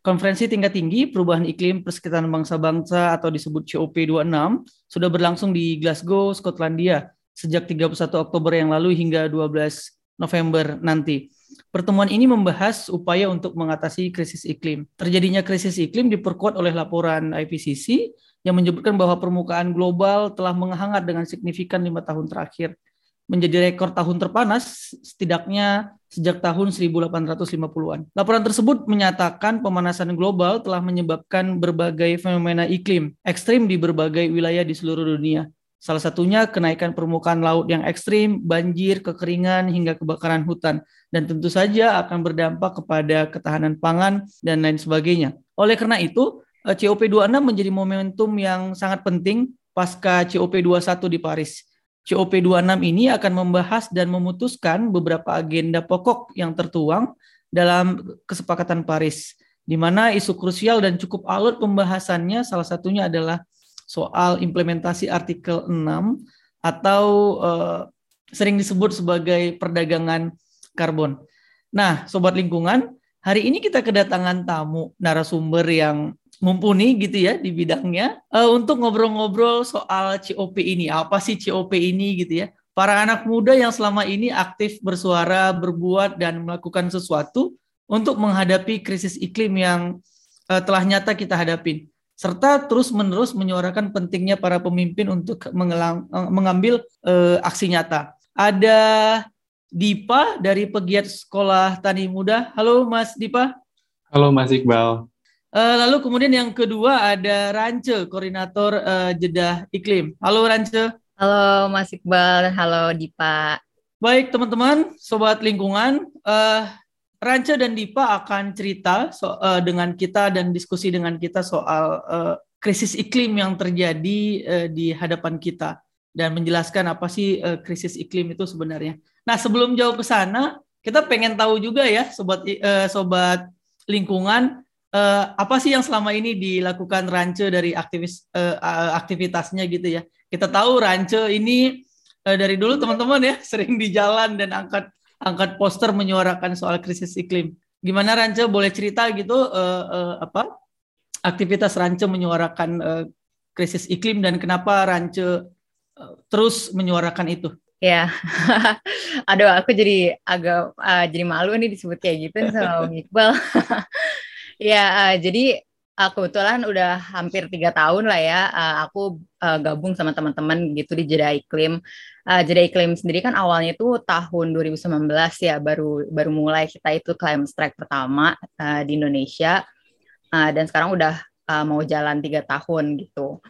Konferensi tingkat tinggi perubahan iklim persekitaran bangsa-bangsa atau disebut COP26 sudah berlangsung di Glasgow, Skotlandia sejak 31 Oktober yang lalu hingga 12 November nanti. Pertemuan ini membahas upaya untuk mengatasi krisis iklim. Terjadinya krisis iklim diperkuat oleh laporan IPCC yang menyebutkan bahwa permukaan global telah menghangat dengan signifikan lima tahun terakhir menjadi rekor tahun terpanas setidaknya sejak tahun 1850-an. Laporan tersebut menyatakan pemanasan global telah menyebabkan berbagai fenomena iklim ekstrim di berbagai wilayah di seluruh dunia. Salah satunya kenaikan permukaan laut yang ekstrim, banjir, kekeringan, hingga kebakaran hutan. Dan tentu saja akan berdampak kepada ketahanan pangan dan lain sebagainya. Oleh karena itu, eh, COP26 menjadi momentum yang sangat penting pasca COP21 di Paris COP26 ini akan membahas dan memutuskan beberapa agenda pokok yang tertuang dalam kesepakatan Paris, di mana isu krusial dan cukup alot pembahasannya salah satunya adalah soal implementasi artikel 6 atau uh, sering disebut sebagai perdagangan karbon. Nah, sobat lingkungan, hari ini kita kedatangan tamu narasumber yang mumpuni gitu ya di bidangnya uh, untuk ngobrol-ngobrol soal COP ini. Apa sih COP ini gitu ya? Para anak muda yang selama ini aktif bersuara, berbuat dan melakukan sesuatu untuk menghadapi krisis iklim yang uh, telah nyata kita hadapin serta terus-menerus menyuarakan pentingnya para pemimpin untuk mengelang, uh, mengambil uh, aksi nyata. Ada Dipa dari pegiat Sekolah Tani Muda. Halo Mas Dipa. Halo Mas Iqbal. Uh, lalu kemudian yang kedua ada Rance, koordinator uh, Jeddah Iklim. Halo Rance. Halo Mas Iqbal, halo Dipa. Baik teman-teman, sobat lingkungan, uh, Rance dan Dipa akan cerita so, uh, dengan kita dan diskusi dengan kita soal uh, krisis iklim yang terjadi uh, di hadapan kita dan menjelaskan apa sih uh, krisis iklim itu sebenarnya. Nah sebelum jauh ke sana, kita pengen tahu juga ya sobat uh, sobat lingkungan uh, apa sih yang selama ini dilakukan Rance dari aktivis uh, aktivitasnya gitu ya? Kita tahu Rance ini uh, dari dulu teman-teman ya sering di jalan dan angkat angkat poster menyuarakan soal krisis iklim. Gimana Rance boleh cerita gitu uh, uh, apa aktivitas Rance menyuarakan uh, krisis iklim dan kenapa Rance uh, terus menyuarakan itu? Ya, aduh aku jadi agak uh, jadi malu nih disebut kayak gitu sama Iqbal. Ya, uh, jadi uh, kebetulan udah hampir tiga tahun lah ya, uh, aku uh, gabung sama teman-teman gitu di Jeda Iklim. Uh, Jeda Iklim sendiri kan awalnya itu tahun 2019 ya, baru baru mulai kita itu climate strike pertama uh, di Indonesia, uh, dan sekarang udah uh, mau jalan tiga tahun gitu.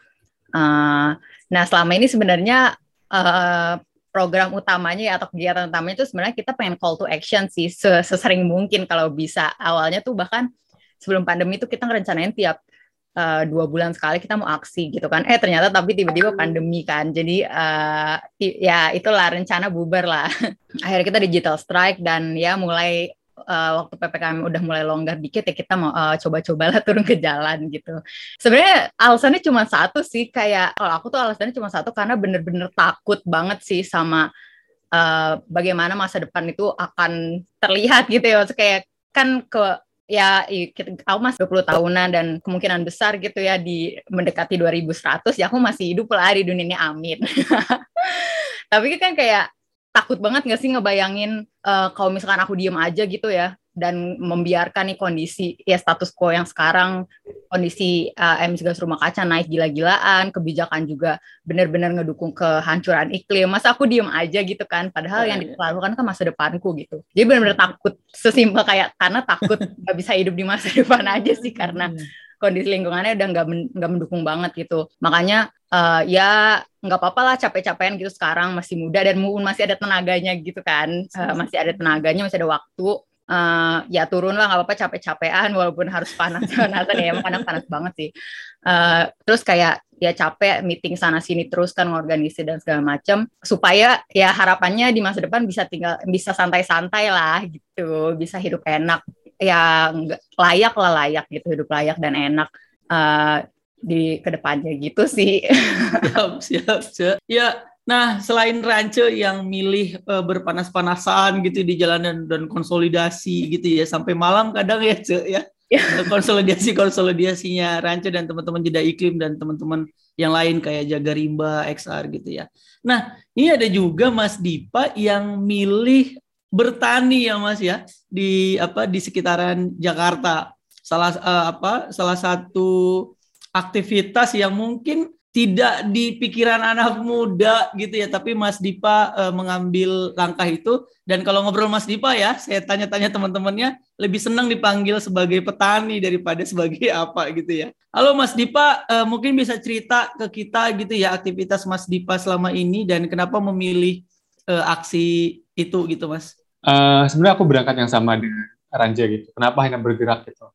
Uh, nah selama ini sebenarnya uh, program utamanya ya, atau kegiatan utamanya itu sebenarnya kita pengen call to action sih sesering mungkin kalau bisa. Awalnya tuh bahkan sebelum pandemi itu kita ngerencanain tiap uh, dua bulan sekali kita mau aksi gitu kan. Eh ternyata tapi tiba-tiba pandemi kan. Jadi uh, ya itulah rencana bubar lah. Akhirnya kita digital strike dan ya mulai uh, waktu ppkm udah mulai longgar dikit ya kita mau uh, coba-cobalah turun ke jalan gitu. Sebenarnya alasannya cuma satu sih kayak kalau aku tuh alasannya cuma satu karena bener-bener takut banget sih sama uh, bagaimana masa depan itu akan terlihat gitu ya. Kayak kan ke ya aku masih 20 tahunan dan kemungkinan besar gitu ya di mendekati 2100 ya aku masih hidup lah di dunia ini amin. Tapi kan kayak takut banget gak sih ngebayangin uh, kalau misalkan aku diem aja gitu ya dan membiarkan nih kondisi ya status quo yang sekarang kondisi uh, emisi gas rumah kaca naik gila-gilaan, kebijakan juga benar-benar ngedukung kehancuran iklim. Masa aku diem aja gitu kan? Padahal yang iya, iya. dilakukan kan masa depanku gitu. Jadi benar-benar takut sesimpel kayak karena takut nggak bisa hidup di masa depan aja sih karena iya. kondisi lingkungannya udah nggak nggak mendukung banget gitu. Makanya uh, ya nggak apa-apa lah capek-capekan gitu sekarang masih muda dan masih ada tenaganya gitu kan. Uh, masih ada tenaganya, masih ada waktu uh, ya turun lah nggak apa-apa capek-capean walaupun harus panas-panasan. Ya emang kadang panas banget sih. Uh, terus kayak ya capek meeting sana sini terus kan ngorganisir dan segala macam supaya ya harapannya di masa depan bisa tinggal bisa santai-santai lah gitu. Bisa hidup enak. Ya layak lah layak gitu hidup layak dan enak. Uh, di ke depannya gitu sih. Siap siap siap. Ya Nah, selain Rance yang milih uh, berpanas-panasan gitu di jalanan dan konsolidasi gitu ya sampai malam kadang ya, Ce ya. konsolidasi konsolidasinya Ranca dan teman-teman jeda iklim dan teman-teman yang lain kayak Jaga Rimba, XR gitu ya. Nah, ini ada juga Mas Dipa yang milih bertani ya Mas ya di apa di sekitaran Jakarta. Salah uh, apa salah satu aktivitas yang mungkin tidak di pikiran anak muda gitu ya, tapi Mas Dipa uh, mengambil langkah itu. Dan kalau ngobrol Mas Dipa ya, saya tanya-tanya teman-temannya lebih senang dipanggil sebagai petani daripada sebagai apa gitu ya. Halo Mas Dipa, uh, mungkin bisa cerita ke kita gitu ya aktivitas Mas Dipa selama ini dan kenapa memilih uh, aksi itu gitu Mas? Uh, Sebenarnya aku berangkat yang sama dengan Ranja gitu. Kenapa hanya bergerak gitu?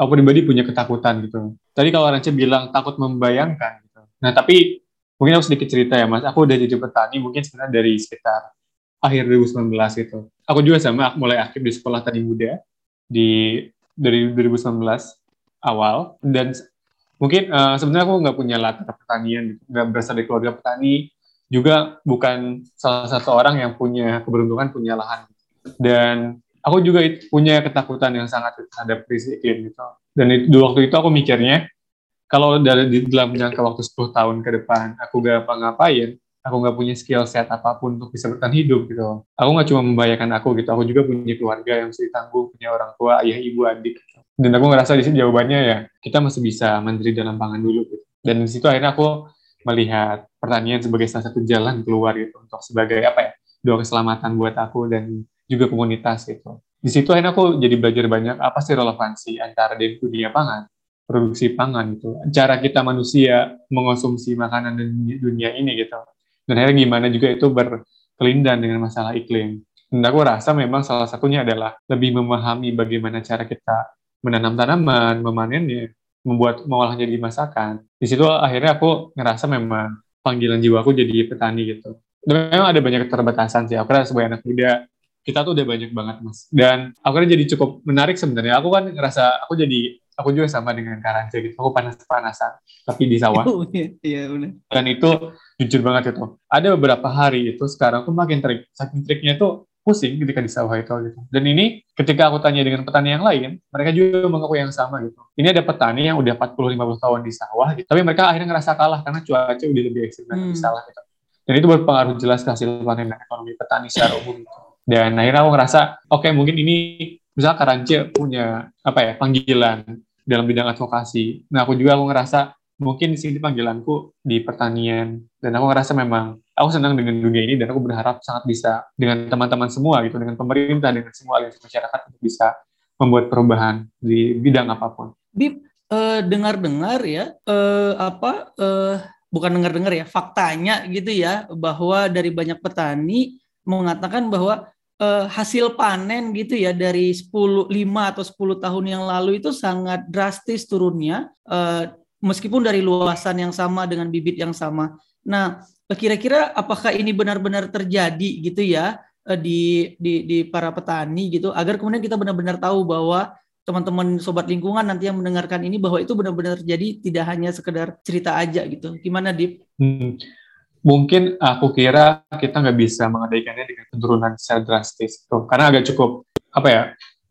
Aku pribadi punya ketakutan gitu. Tadi kalau Ranja bilang takut membayangkan, Nah, tapi mungkin aku sedikit cerita ya, Mas. Aku udah jadi petani mungkin sebenarnya dari sekitar akhir 2019 itu. Aku juga sama, aku mulai aktif di sekolah tani muda di dari 2019 awal dan mungkin uh, sebenarnya aku nggak punya latar pertanian, gitu. nggak berasal dari keluarga petani, juga bukan salah satu orang yang punya keberuntungan punya lahan. Dan aku juga punya ketakutan yang sangat terhadap krisis iklim gitu. Dan itu, waktu itu aku mikirnya, kalau dari di dalam jangka waktu 10 tahun ke depan aku gak apa-ngapain aku nggak punya skill set apa pun untuk bisa bertahan hidup gitu. Aku nggak cuma membayangkan aku gitu aku juga punya keluarga yang mesti tangguh punya orang tua ayah ibu adik. Gitu. dan aku ngerasa di sini jawabannya ya kita masih bisa mandiri dalam pangan dulu gitu. Dan di situ akhirnya aku melihat pertanian sebagai salah satu jalan keluar gitu untuk sebagai apa ya doa keselamatan buat aku dan juga komunitas gitu. Di situ akhirnya aku jadi belajar banyak apa sih relevansi antara di dunia pangan produksi pangan gitu. Cara kita manusia mengonsumsi makanan di dunia ini gitu. Dan akhirnya gimana juga itu berkelindan dengan masalah iklim. Dan aku rasa memang salah satunya adalah lebih memahami bagaimana cara kita menanam tanaman, memanennya, membuat mengolahnya jadi masakan. Di situ akhirnya aku ngerasa memang panggilan jiwaku jadi petani gitu. Dan memang ada banyak keterbatasan sih. Aku rasa sebagai anak muda, kita tuh udah banyak banget mas. Dan aku jadi cukup menarik sebenarnya. Aku kan ngerasa aku jadi aku juga sama dengan Karanja gitu. Aku panas-panasan, tapi di sawah. Oh, iya, iya benar. Dan itu jujur banget itu. Ada beberapa hari itu sekarang aku makin trik. Saking triknya itu pusing ketika di sawah itu gitu. Dan ini ketika aku tanya dengan petani yang lain, mereka juga mengaku yang sama gitu. Ini ada petani yang udah 40-50 tahun di sawah gitu, tapi mereka akhirnya ngerasa kalah karena cuaca udah lebih ekstrim dan hmm. salah gitu. Dan itu berpengaruh jelas ke hasil panen dan ekonomi petani secara umum gitu. Dan akhirnya aku ngerasa, oke okay, mungkin ini misalnya Karance punya apa ya panggilan dalam bidang advokasi. Nah aku juga aku ngerasa mungkin di sini panggilanku di pertanian dan aku ngerasa memang aku senang dengan dunia ini dan aku berharap sangat bisa dengan teman-teman semua gitu dengan pemerintah dengan semua aliansi masyarakat untuk bisa membuat perubahan di bidang apa pun. Bib uh, dengar-dengar ya uh, apa uh, bukan dengar-dengar ya faktanya gitu ya bahwa dari banyak petani mengatakan bahwa uh, hasil panen gitu ya dari 10 5 atau 10 tahun yang lalu itu sangat drastis turunnya uh, meskipun dari luasan yang sama dengan bibit yang sama. Nah, kira-kira apakah ini benar-benar terjadi gitu ya uh, di, di di para petani gitu agar kemudian kita benar-benar tahu bahwa teman-teman sobat lingkungan nanti yang mendengarkan ini bahwa itu benar-benar terjadi tidak hanya sekedar cerita aja gitu. Gimana Dip? Hmm mungkin aku kira kita nggak bisa mengabaikannya dengan penurunan secara drastis tuh karena agak cukup apa ya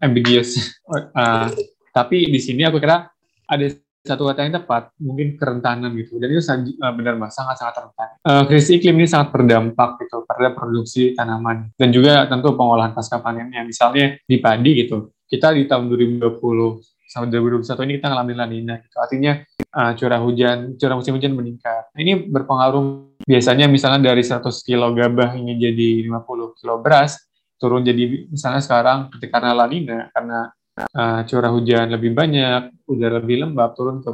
ambiguous. Uh, tapi di sini aku kira ada satu kata yang tepat mungkin kerentanan gitu. Dan itu uh, benar mas sangat sangat rentan. Uh, krisis iklim ini sangat berdampak gitu pada produksi tanaman dan juga tentu pengolahan pasca panennya. Misalnya di padi gitu kita di tahun 2020 sampai 2021 ini kita ngalamin lanina gitu. Artinya uh, curah hujan curah musim hujan meningkat. Ini berpengaruh biasanya misalnya dari 100 kilo gabah ini jadi 50 kilo beras, turun jadi misalnya sekarang ketika karena lanina, karena uh, curah hujan lebih banyak, udara lebih lembab, turun ke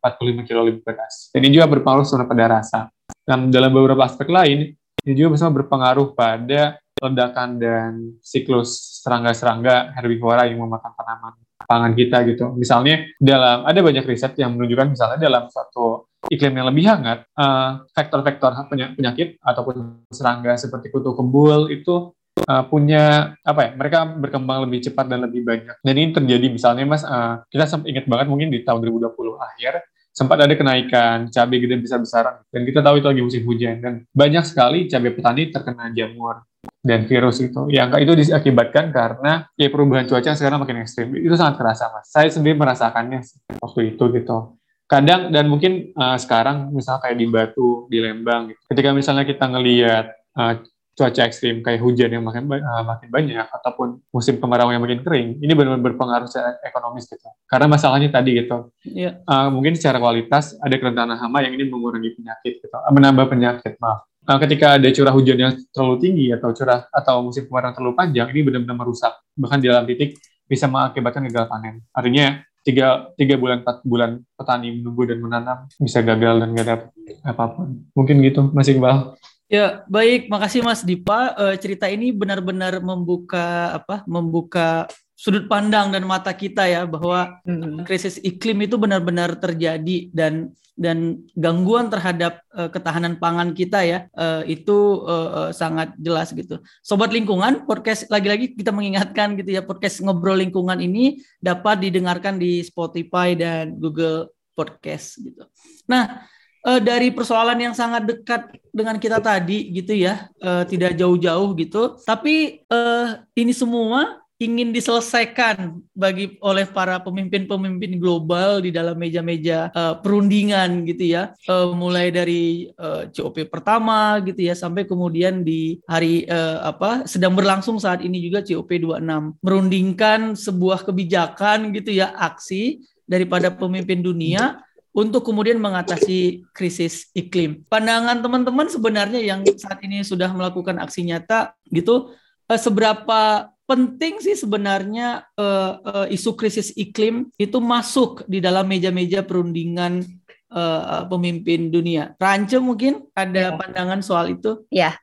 45 kilo lebih beras. Ini juga berpengaruh sebenarnya pada rasa. Dan dalam beberapa aspek lain, ini juga bisa berpengaruh pada ledakan dan siklus serangga-serangga herbivora yang memakan tanaman pangan kita gitu. Misalnya dalam ada banyak riset yang menunjukkan misalnya dalam suatu iklim yang lebih hangat, eh, faktor-faktor uh, penyakit ataupun serangga seperti kutu kebul itu uh, punya apa ya? Mereka berkembang lebih cepat dan lebih banyak. Dan ini terjadi misalnya Mas, uh, kita ingat banget mungkin di tahun 2020 akhir sempat ada kenaikan cabai gede besar-besaran dan kita tahu itu lagi musim hujan dan banyak sekali cabai petani terkena jamur dan virus itu. Yang itu diakibatkan karena ya perubahan cuaca sekarang makin ekstrim. Itu sangat terasa mas. Saya sendiri merasakannya waktu itu gitu. Kadang dan mungkin uh, sekarang misalnya kayak di Batu, di Lembang, gitu. ketika misalnya kita ngelihat uh, cuaca ekstrim kayak hujan yang makin uh, makin banyak ataupun musim kemarau yang makin kering ini benar-benar berpengaruh secara ekonomis gitu karena masalahnya tadi gitu yeah. Iya. uh, mungkin secara kualitas ada kerentanan hama yang ini mengurangi penyakit gitu uh, menambah penyakit maaf uh, ketika ada curah hujan yang terlalu tinggi atau curah atau musim kemarau terlalu panjang ini benar-benar merusak bahkan di dalam titik bisa mengakibatkan gagal panen artinya tiga tiga bulan empat bulan petani menunggu dan menanam bisa gagal dan nggak dapat apa pun mungkin gitu masih Iqbal Ya, baik. Makasih Mas Dipa. Uh, cerita ini benar-benar membuka apa? Membuka sudut pandang dan mata kita ya bahwa hmm. krisis iklim itu benar-benar terjadi dan dan gangguan terhadap uh, ketahanan pangan kita ya uh, itu uh, uh, sangat jelas gitu. Sobat lingkungan podcast lagi-lagi kita mengingatkan gitu ya podcast ngobrol lingkungan ini dapat didengarkan di Spotify dan Google Podcast gitu. Nah, uh, dari persoalan yang sangat dekat dengan kita tadi gitu ya, uh, tidak jauh-jauh gitu. Tapi uh, ini semua ingin diselesaikan bagi oleh para pemimpin-pemimpin global di dalam meja-meja uh, perundingan gitu ya uh, mulai dari uh, COP pertama gitu ya sampai kemudian di hari uh, apa sedang berlangsung saat ini juga COP 26 merundingkan sebuah kebijakan gitu ya aksi daripada pemimpin dunia untuk kemudian mengatasi krisis iklim. Pandangan teman-teman sebenarnya yang saat ini sudah melakukan aksi nyata gitu, eh, seberapa penting sih sebenarnya uh, uh, isu krisis iklim itu masuk di dalam meja-meja perundingan uh, pemimpin dunia. Rance mungkin ada ya. pandangan soal itu? Ya,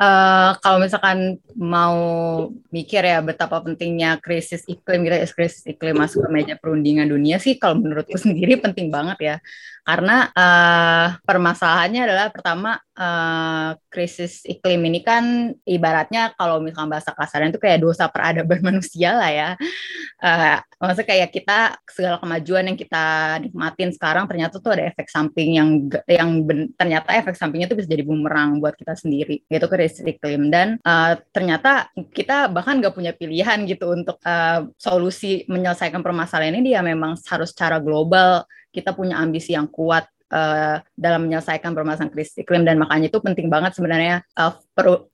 uh, kalau misalkan mau mikir ya betapa pentingnya krisis iklim kita gitu, krisis iklim masuk ke meja perundingan dunia sih kalau menurutku sendiri penting banget ya karena uh, permasalahannya adalah pertama uh, krisis iklim ini kan ibaratnya kalau misalkan bahasa kasarnya itu kayak dosa peradaban manusia lah ya. Uh, maksudnya kayak kita segala kemajuan yang kita nikmatin sekarang ternyata tuh ada efek samping yang yang ben, ternyata efek sampingnya tuh bisa jadi bumerang buat kita sendiri. Yaitu krisis iklim. Dan uh, ternyata kita bahkan gak punya pilihan gitu untuk uh, solusi menyelesaikan permasalahan ini dia memang harus secara global kita punya ambisi yang kuat uh, dalam menyelesaikan permasalahan krisis iklim dan makanya itu penting banget sebenarnya uh,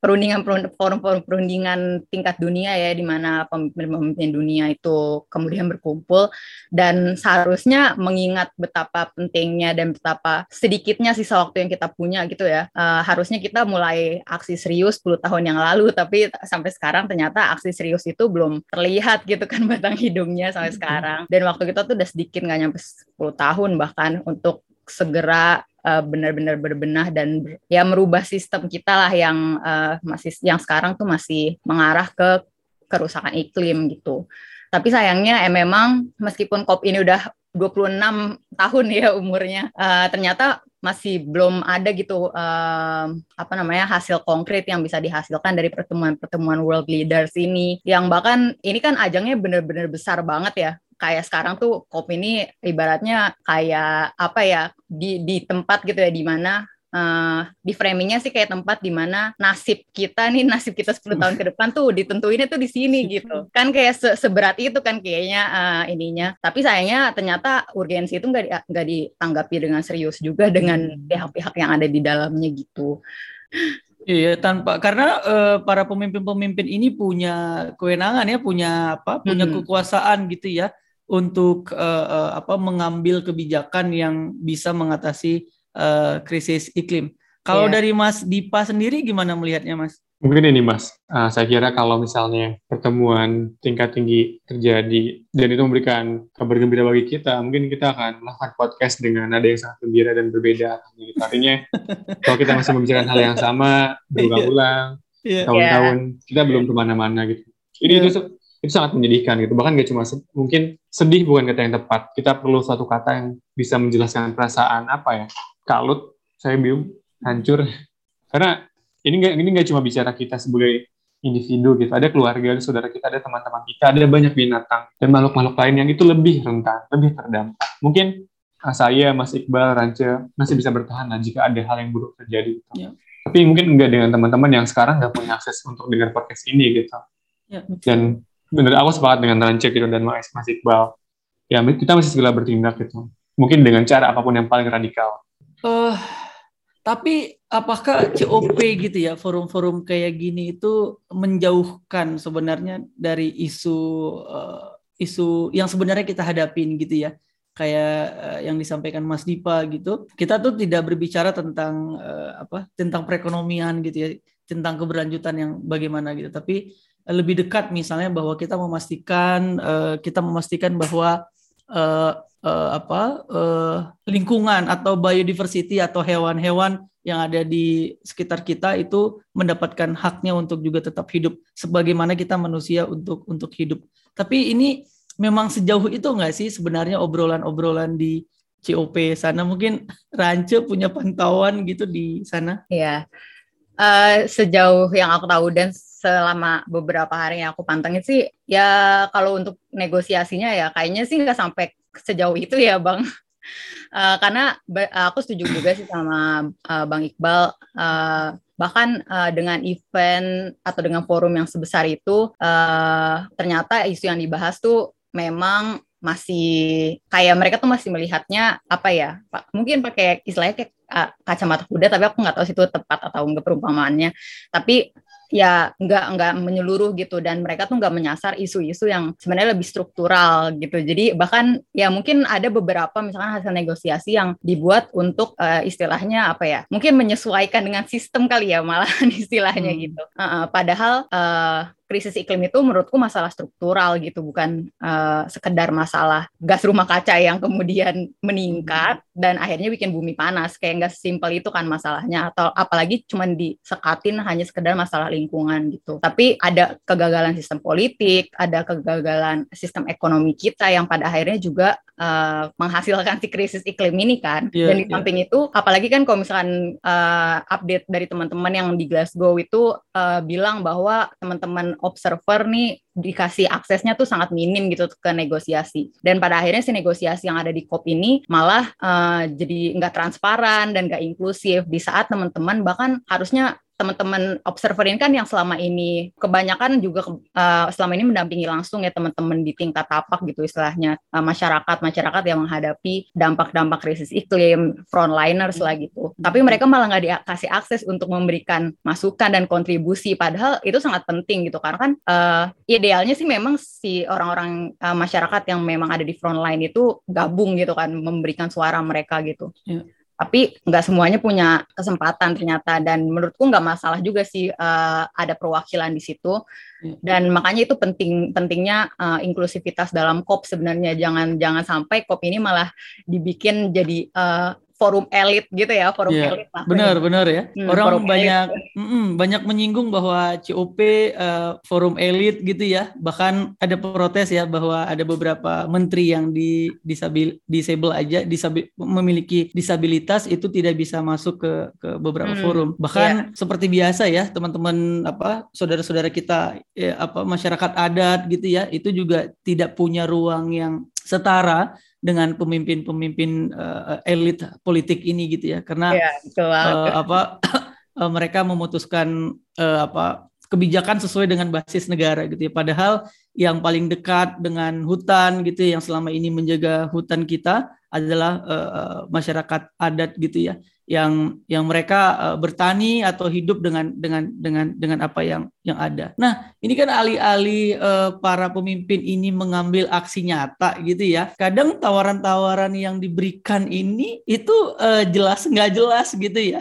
perundingan forum-forum perundingan tingkat dunia ya di mana pemimpin-pemimpin dunia itu kemudian berkumpul. Dan seharusnya mengingat betapa pentingnya dan betapa sedikitnya sisa waktu yang kita punya gitu ya uh, harusnya kita mulai aksi serius 10 tahun yang lalu. Tapi sampai sekarang ternyata aksi serius itu belum terlihat gitu kan batang hidungnya sampai sekarang. Dan waktu kita tuh udah sedikit nggak nyampe 10 tahun bahkan untuk segera uh, benar-benar berbenah dan ya merubah sistem kita lah yang uh, masih yang sekarang tuh masih mengarah ke kerusakan iklim gitu. Tapi sayangnya eh, memang meskipun COP ini udah 26 tahun ya umurnya, uh, ternyata masih belum ada gitu uh, apa namanya hasil konkret yang bisa dihasilkan dari pertemuan-pertemuan world leaders ini yang bahkan ini kan ajangnya benar-benar besar banget ya kayak sekarang tuh kopi ini ibaratnya kayak apa ya di di tempat gitu ya di mana uh, di framingnya sih kayak tempat di mana nasib kita nih nasib kita 10 tahun ke depan tuh ditentuinnya tuh di sini gitu kan kayak se seberat itu kan kayaknya uh, ininya tapi sayangnya ternyata urgensi itu nggak di, nggak ditanggapi dengan serius juga dengan hmm. pihak-pihak yang ada di dalamnya gitu Iya, tanpa karena uh, para pemimpin-pemimpin ini punya kewenangan ya, punya apa? Punya hmm. kekuasaan gitu ya untuk uh, uh, apa mengambil kebijakan yang bisa mengatasi uh, krisis iklim. Kalau yeah. dari Mas Dipa sendiri gimana melihatnya, Mas? Mungkin ini, Mas. Uh, saya kira kalau misalnya pertemuan tingkat tinggi terjadi dan itu memberikan kabar gembira bagi kita, mungkin kita akan melakukan podcast dengan nada yang sangat gembira dan berbeda. Gitu. Artinya, kalau kita masih membicarakan hal yang sama berulang-ulang, yeah. tahun-tahun, yeah. kita belum ke mana-mana gitu. Ini yeah. itu itu sangat menyedihkan gitu. Bahkan gak cuma mungkin sedih bukan kata yang tepat. Kita perlu satu kata yang bisa menjelaskan perasaan apa ya? Kalut, saya bingung, hancur. Karena ini gak, ini gak cuma bicara kita sebagai individu gitu. Ada keluarga, ada saudara kita, ada teman-teman kita, ada banyak binatang dan makhluk-makhluk lain yang itu lebih rentan, lebih terdampak. Mungkin ah, saya, Mas Iqbal, Rance masih bisa bertahan lah jika ada hal yang buruk terjadi. Gitu. Ya. Tapi mungkin enggak dengan teman-teman yang sekarang nggak punya akses untuk dengar podcast ini gitu. Ya. Dan benar aku sepakat dengan Rance gitu dan Mas, Mas Iqbal. Ya kita masih segera bertindak gitu. Mungkin dengan cara apa pun yang paling radikal. Uh, tapi apakah COP gitu ya, forum-forum kayak gini itu menjauhkan sebenarnya dari isu uh, isu yang sebenarnya kita hadapin gitu ya? kayak uh, yang disampaikan Mas Dipa gitu. Kita tuh tidak berbicara tentang uh, apa? tentang perekonomian gitu ya, tentang keberlanjutan yang bagaimana gitu, tapi lebih dekat misalnya bahwa kita memastikan uh, kita memastikan bahwa uh, uh, apa? Uh, lingkungan atau biodiversity atau hewan-hewan yang ada di sekitar kita itu mendapatkan haknya untuk juga tetap hidup sebagaimana kita manusia untuk untuk hidup. Tapi ini memang sejauh itu nggak sih sebenarnya obrolan-obrolan di COP sana mungkin Rance punya pantauan gitu di sana? Iya, uh, sejauh yang aku tahu dan selama beberapa hari yang aku pantengin sih ya kalau untuk negosiasinya ya kayaknya sih nggak sampai sejauh itu ya bang. Uh, karena aku setuju juga sih sama uh, Bang Iqbal uh, bahkan uh, dengan event atau dengan forum yang sebesar itu uh, ternyata isu yang dibahas tuh memang masih kayak mereka tuh masih melihatnya apa ya pak mungkin pakai istilahnya kayak kacamata kuda tapi aku nggak tahu sih itu tepat atau enggak perumpamaannya tapi ya nggak nggak menyeluruh gitu. Dan mereka tuh nggak menyasar isu-isu yang sebenarnya lebih struktural gitu. Jadi bahkan ya mungkin ada beberapa misalkan hasil negosiasi yang dibuat untuk uh, istilahnya apa ya mungkin menyesuaikan dengan sistem kali ya malahan istilahnya hmm. gitu. Uh, uh, padahal uh, krisis iklim itu menurutku masalah struktural gitu bukan uh, sekedar masalah gas rumah kaca yang kemudian meningkat dan akhirnya bikin bumi panas. Kayak nggak simpel itu kan masalahnya atau apalagi cuma disekatin hanya sekedar masalah lingkungan gitu. Tapi ada kegagalan sistem politik ada kegagalan sistem ekonomi kita yang pada akhirnya juga uh, menghasilkan si krisis iklim ini kan yeah, dan di iya. samping yeah. itu apalagi kan kalau misalkan uh, update dari teman-teman yang di Glasgow itu uh, bilang bahwa teman-teman observer nih dikasih aksesnya tuh sangat minim gitu ke negosiasi dan pada akhirnya si negosiasi yang ada di COP ini malah uh, jadi nggak transparan dan nggak inklusif di saat teman-teman bahkan harusnya teman-teman observer ini kan yang selama ini kebanyakan juga uh, selama ini mendampingi langsung ya teman-teman di tingkat tapak gitu istilahnya uh, masyarakat masyarakat yang menghadapi dampak-dampak krisis iklim frontliners lah gitu. Tapi mereka malah nggak dikasih akses untuk memberikan masukan dan kontribusi. Padahal itu sangat penting gitu karena kan uh, idealnya sih memang si orang-orang uh, masyarakat yang memang ada di frontline itu gabung gitu kan memberikan suara mereka gitu. Yeah tapi nggak semuanya punya kesempatan ternyata. Dan menurutku nggak masalah juga sih uh, ada perwakilan di situ. Iya. dan makanya itu penting pentingnya uh, inklusivitas dalam COP sebenarnya. Jangan jangan sampai COP ini malah dibikin jadi uh, forum elit gitu ya, forum yeah, elit. Benar, benar ya. Hmm, Orang banyak mm, banyak menyinggung bahwa COP uh, forum elit gitu ya. Bahkan ada protes ya bahwa ada beberapa menteri yang di disabil disable aja, disabil, memiliki disabilitas itu tidak bisa masuk ke ke beberapa hmm, forum. Bahkan yeah. seperti biasa ya, teman-teman apa saudara-saudara kita ya, apa masyarakat adat gitu ya, itu juga tidak punya ruang yang setara dengan pemimpin-pemimpin uh, elit politik ini gitu ya karena ya, betul. Uh, apa uh, mereka memutuskan uh, apa kebijakan sesuai dengan basis negara gitu ya padahal yang paling dekat dengan hutan gitu ya, yang selama ini menjaga hutan kita adalah uh, masyarakat adat gitu ya yang yang mereka uh, bertani atau hidup dengan dengan dengan dengan apa yang yang ada. Nah, ini kan alih-alih uh, para pemimpin ini mengambil aksi nyata gitu ya. Kadang tawaran-tawaran yang diberikan ini itu uh, jelas nggak jelas gitu ya.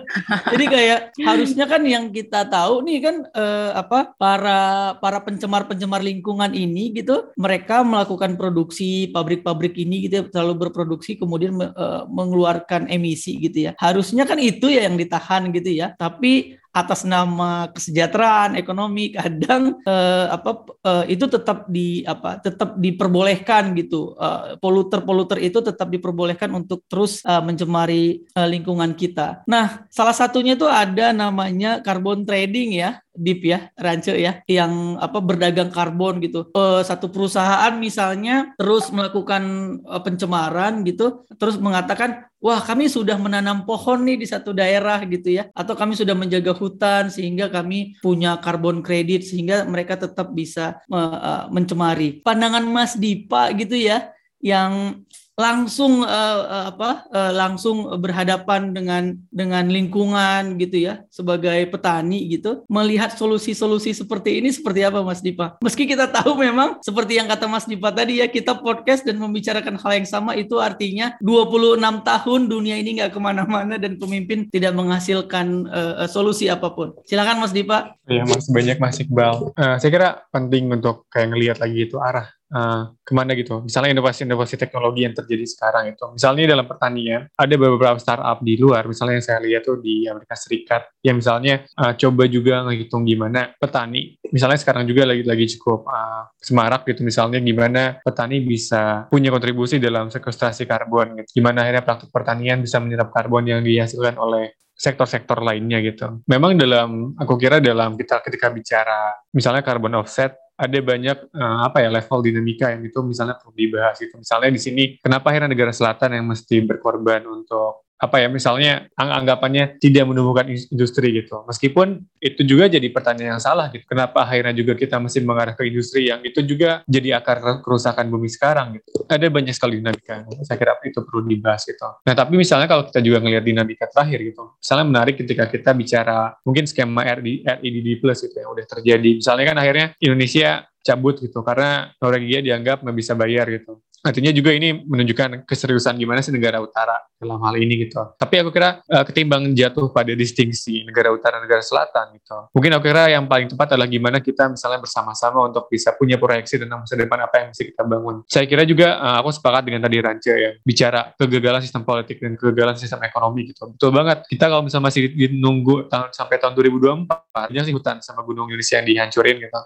Jadi kayak harusnya kan yang kita tahu nih kan uh, apa para para pencemar-pencemar lingkungan ini gitu, mereka melakukan produksi pabrik-pabrik ini gitu ya, selalu berproduksi kemudian uh, mengeluarkan emisi gitu ya. Harusnya kan itu ya yang ditahan gitu ya. Tapi atas nama kesejahteraan ekonomi kadang eh, apa eh, itu tetap di apa tetap diperbolehkan gitu eh, poluter-poluter itu tetap diperbolehkan untuk terus eh, mencemari eh, lingkungan kita. Nah, salah satunya itu ada namanya carbon trading ya Deep ya, Rance ya, yang apa berdagang karbon gitu. Uh, satu perusahaan misalnya terus melakukan uh, pencemaran gitu, terus mengatakan wah kami sudah menanam pohon nih di satu daerah gitu ya atau kami sudah menjaga hutan sehingga kami punya karbon kredit sehingga mereka tetap bisa uh, mencemari pandangan Mas Dipa gitu ya yang langsung uh, apa uh, langsung berhadapan dengan dengan lingkungan gitu ya sebagai petani gitu melihat solusi-solusi seperti ini seperti apa Mas Dipa? Meski kita tahu memang seperti yang kata Mas Dipa tadi ya kita podcast dan membicarakan hal yang sama itu artinya 26 tahun dunia ini nggak ke mana-mana dan pemimpin tidak menghasilkan uh, solusi apa pun. Silakan Mas Dipa. Ya Mas. Banyak Mas Iqbal. Uh, saya kira penting untuk kayak ngelihat lagi itu arah uh, ke mana gitu. Misalnya inovasi-inovasi teknologi yang terjadi sekarang itu. Misalnya dalam pertanian, ada beberapa startup di luar, misalnya yang saya lihat tuh di Amerika Serikat, yang misalnya uh, coba juga ngehitung gimana petani, misalnya sekarang juga lagi-lagi cukup uh, semarak gitu, misalnya gimana petani bisa punya kontribusi dalam sequestrasi karbon, gitu. gimana akhirnya praktik pertanian bisa menyerap karbon yang dihasilkan oleh sektor-sektor lainnya gitu. Memang dalam, aku kira dalam kita ketika bicara misalnya carbon offset, ada banyak uh, apa ya level dinamika yang itu misalnya perlu dibahas gitu. Misalnya di sini kenapa akhirnya negara selatan yang mesti berkorban untuk apa ya misalnya ang anggapannya tidak menemukan industri gitu. Meskipun itu juga jadi pertanyaan yang salah gitu. Kenapa akhirnya juga kita mesti mengarah ke industri yang itu juga jadi akar kerusakan bumi sekarang gitu. Ada banyak sekali dinamika. Saya kira itu perlu dibahas gitu. Nah, tapi misalnya kalau kita juga ngelihat dinamika terakhir gitu. Misalnya menarik ketika kita bicara mungkin skema RD, REDD plus gitu yang udah terjadi. Misalnya kan akhirnya Indonesia cabut gitu karena Norwegia dianggap nggak bisa bayar gitu artinya juga ini menunjukkan keseriusan gimana sih negara utara dalam hal ini gitu. Tapi aku kira uh, ketimbang jatuh pada distingsi negara utara negara selatan gitu. Mungkin aku kira yang paling tepat adalah gimana kita misalnya bersama-sama untuk bisa punya proyeksi tentang masa depan apa yang bisa kita bangun. Saya kira juga uh, aku sepakat dengan tadi Ranja ya bicara kegagalan sistem politik dan kegagalan sistem ekonomi gitu. Betul banget. Kita kalau misalnya masih nunggu tahun sampai tahun 2024 banyak sih hutan sama gunung Indonesia yang dihancurin gitu.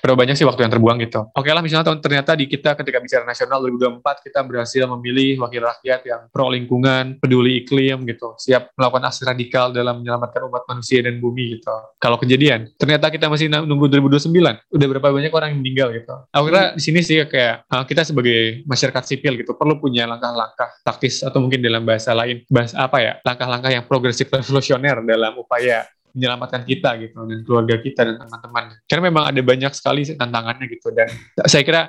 Berapa banyak sih waktu yang terbuang gitu. Oke lah misalnya tahun ternyata di kita ketika bicara nasional 2024 kita berhasil memilih wakil rakyat yang pro lingkungan, peduli iklim gitu, siap melakukan aksi radikal dalam menyelamatkan umat manusia dan bumi gitu. Kalau kejadian, ternyata kita masih nunggu 2029, udah berapa banyak orang yang meninggal gitu. Aku kira di sini sih kayak uh, kita sebagai masyarakat sipil gitu perlu punya langkah-langkah taktis atau mungkin dalam bahasa lain, bahasa apa ya, langkah-langkah yang progresif revolusioner dalam upaya menyelamatkan kita gitu dan keluarga kita dan teman-teman. Karena memang ada banyak sekali tantangannya gitu dan saya kira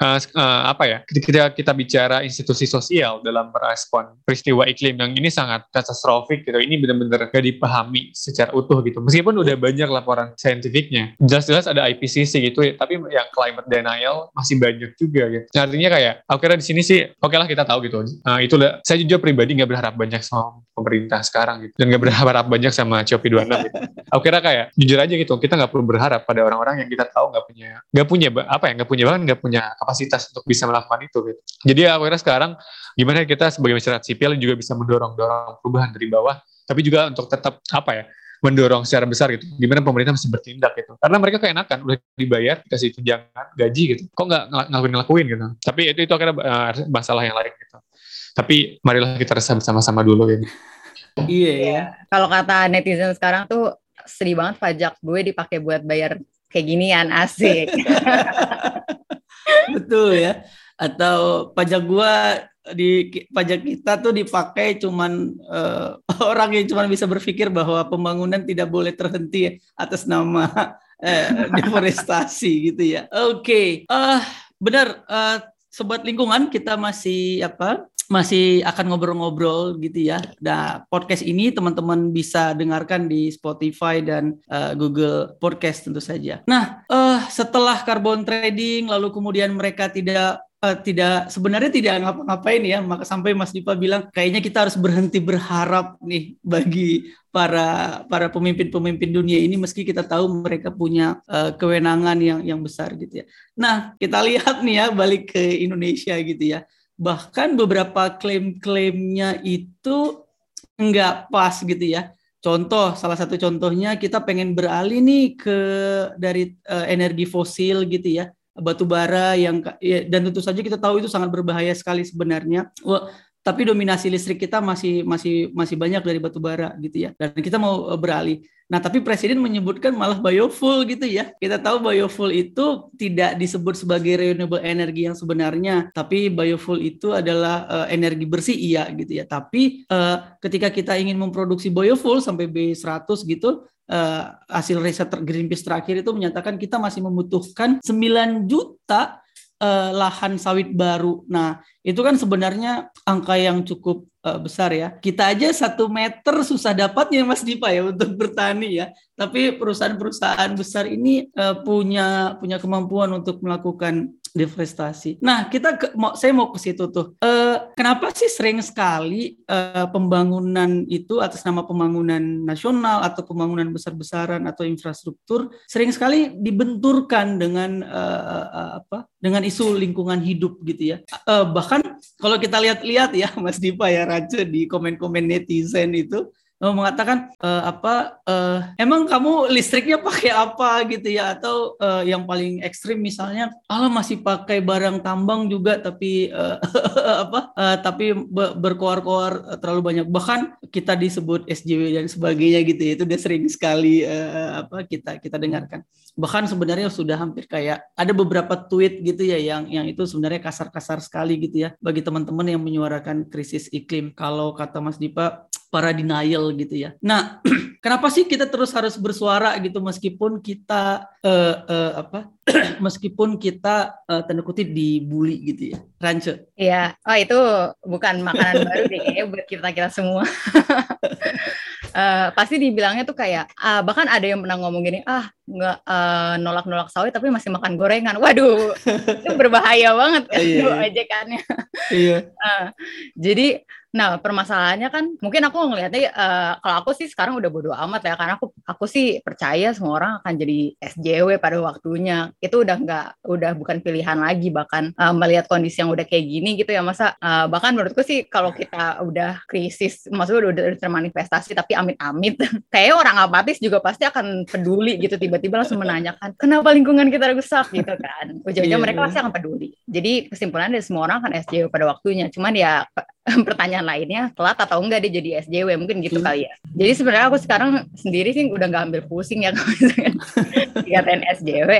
uh, apa ya ketika kita bicara institusi sosial dalam merespon peristiwa iklim yang ini sangat katastrofik gitu ini benar-benar gak dipahami secara utuh gitu. Meskipun udah banyak laporan saintifiknya jelas-jelas ada IPCC gitu ya, tapi yang climate denial masih banyak juga gitu. Nah, artinya kayak aku kira di sini sih oke okay lah kita tahu gitu. Uh, itu saya juga pribadi nggak berharap banyak sama pemerintah sekarang gitu dan nggak berharap banyak sama COP26 gitu. aku kira kayak jujur aja gitu kita nggak perlu berharap pada orang-orang yang kita tahu nggak punya nggak punya apa ya nggak punya bahkan nggak punya kapasitas untuk bisa melakukan itu gitu. Jadi aku kira sekarang gimana kita sebagai masyarakat sipil juga bisa mendorong-dorong perubahan dari bawah, tapi juga untuk tetap apa ya mendorong secara besar gitu. Gimana pemerintah mesti bertindak gitu. Karena mereka keenakan udah dibayar dikasih tunjangan gaji gitu. Kok nggak ngelakuin ngelakuin gitu. Tapi itu itu akhirnya uh, masalah yang lain gitu. Tapi marilah kita resah bersama-sama dulu gitu. Iya. Yeah. Kalau kata netizen sekarang tuh sedih banget pajak gue dipakai buat bayar kayak ginian asik. Betul ya. Atau pajak gua di pajak kita tuh dipakai cuman uh, orang yang cuma bisa berpikir bahwa pembangunan tidak boleh terhenti atas nama uh, deforestasi gitu ya. Oke, okay. uh, benar uh, sobat lingkungan kita masih apa? Masih akan ngobrol-ngobrol gitu ya. Nah, podcast ini teman-teman bisa dengarkan di Spotify dan uh, Google Podcast tentu saja. Nah, uh, setelah carbon trading lalu kemudian mereka tidak uh, tidak sebenarnya tidak ngapa-ngapain ya maka sampai Mas Dipa bilang kayaknya kita harus berhenti berharap nih bagi para para pemimpin-pemimpin dunia ini meski kita tahu mereka punya uh, kewenangan yang yang besar gitu ya. Nah, kita lihat nih ya balik ke Indonesia gitu ya bahkan beberapa klaim-klaimnya itu nggak pas gitu ya. Contoh, salah satu contohnya kita pengen beralih nih ke dari uh, energi fosil gitu ya, batu bara yang ya, dan tentu saja kita tahu itu sangat berbahaya sekali sebenarnya. Tapi dominasi listrik kita masih masih masih banyak dari batu bara gitu ya. Dan kita mau uh, beralih. Nah, tapi presiden menyebutkan malah biofuel gitu ya. Kita tahu biofuel itu tidak disebut sebagai renewable energy yang sebenarnya, tapi biofuel itu adalah uh, energi bersih iya gitu ya. Tapi uh, ketika kita ingin memproduksi biofuel sampai B100 gitu, uh, hasil riset Greenpeace terakhir itu menyatakan kita masih membutuhkan 9 juta uh, lahan sawit baru. Nah, itu kan sebenarnya angka yang cukup uh, besar ya. Kita aja satu meter susah dapatnya Mas Dipa ya untuk bertani ya. Tapi perusahaan-perusahaan besar ini uh, punya punya kemampuan untuk melakukan deforestasi. Nah, kita ke, mau, saya mau ke situ tuh. Uh, kenapa sih sering sekali uh, pembangunan itu atas nama pembangunan nasional atau pembangunan besar-besaran atau infrastruktur sering sekali dibenturkan dengan uh, apa? Dengan isu lingkungan hidup gitu ya. Uh, bahkan kalau kita lihat-lihat ya, Mas Dipa ya Raja di komen-komen netizen itu mengatakan uh, apa uh, emang kamu listriknya pakai apa? gitu ya. Atau uh, yang paling ekstrim misalnya Allah masih pakai barang tambang juga tapi uh, apa uh, tapi berkoar-koar terlalu banyak. Bahkan kita disebut SJW dan sebagainya gitu ya itu udah sering sekali uh, apa kita kita dengarkan. Bahkan sebenarnya sudah hampir kayak ada beberapa tweet gitu ya yang yang itu sebenarnya kasar-kasar sekali gitu ya bagi teman-teman yang menyuarakan krisis iklim. Kalau kata Mas Dipa para denial gitu ya. Nah, kenapa sih kita terus harus bersuara gitu meskipun kita uh, uh, apa? meskipun kita uh, tanda kutip dibully gitu ya. Rance. Iya, oh itu bukan makanan baru deh ya buat kita kita semua. uh, pasti dibilangnya tuh kayak uh, bahkan ada yang pernah ngomong gini ah nggak uh, nolak-nolak sawit tapi masih makan gorengan waduh itu berbahaya banget kan iya, iya. ajakannya iya. uh, jadi Nah, permasalahannya kan mungkin aku ngelihatnya uh, kalau aku sih sekarang udah bodo amat ya karena aku aku sih percaya semua orang akan jadi SJW pada waktunya. Itu udah nggak udah bukan pilihan lagi bahkan uh, melihat kondisi yang udah kayak gini gitu ya masa uh, bahkan menurutku sih kalau kita udah krisis maksudnya udah, udah termanifestasi tapi amit-amit kayak orang apatis juga pasti akan peduli gitu tiba-tiba langsung menanyakan kenapa lingkungan kita rusak gitu kan. Ujung-ujungnya yeah, mereka yeah. pasti akan peduli. Jadi kesimpulannya semua orang akan SJW pada waktunya. Cuman ya pertanyaan lainnya telat atau enggak dia jadi SJW mungkin gitu hmm. kali ya. Jadi sebenarnya aku sekarang sendiri sih udah nggak ambil pusing ya kalau misalkan dikatain SJW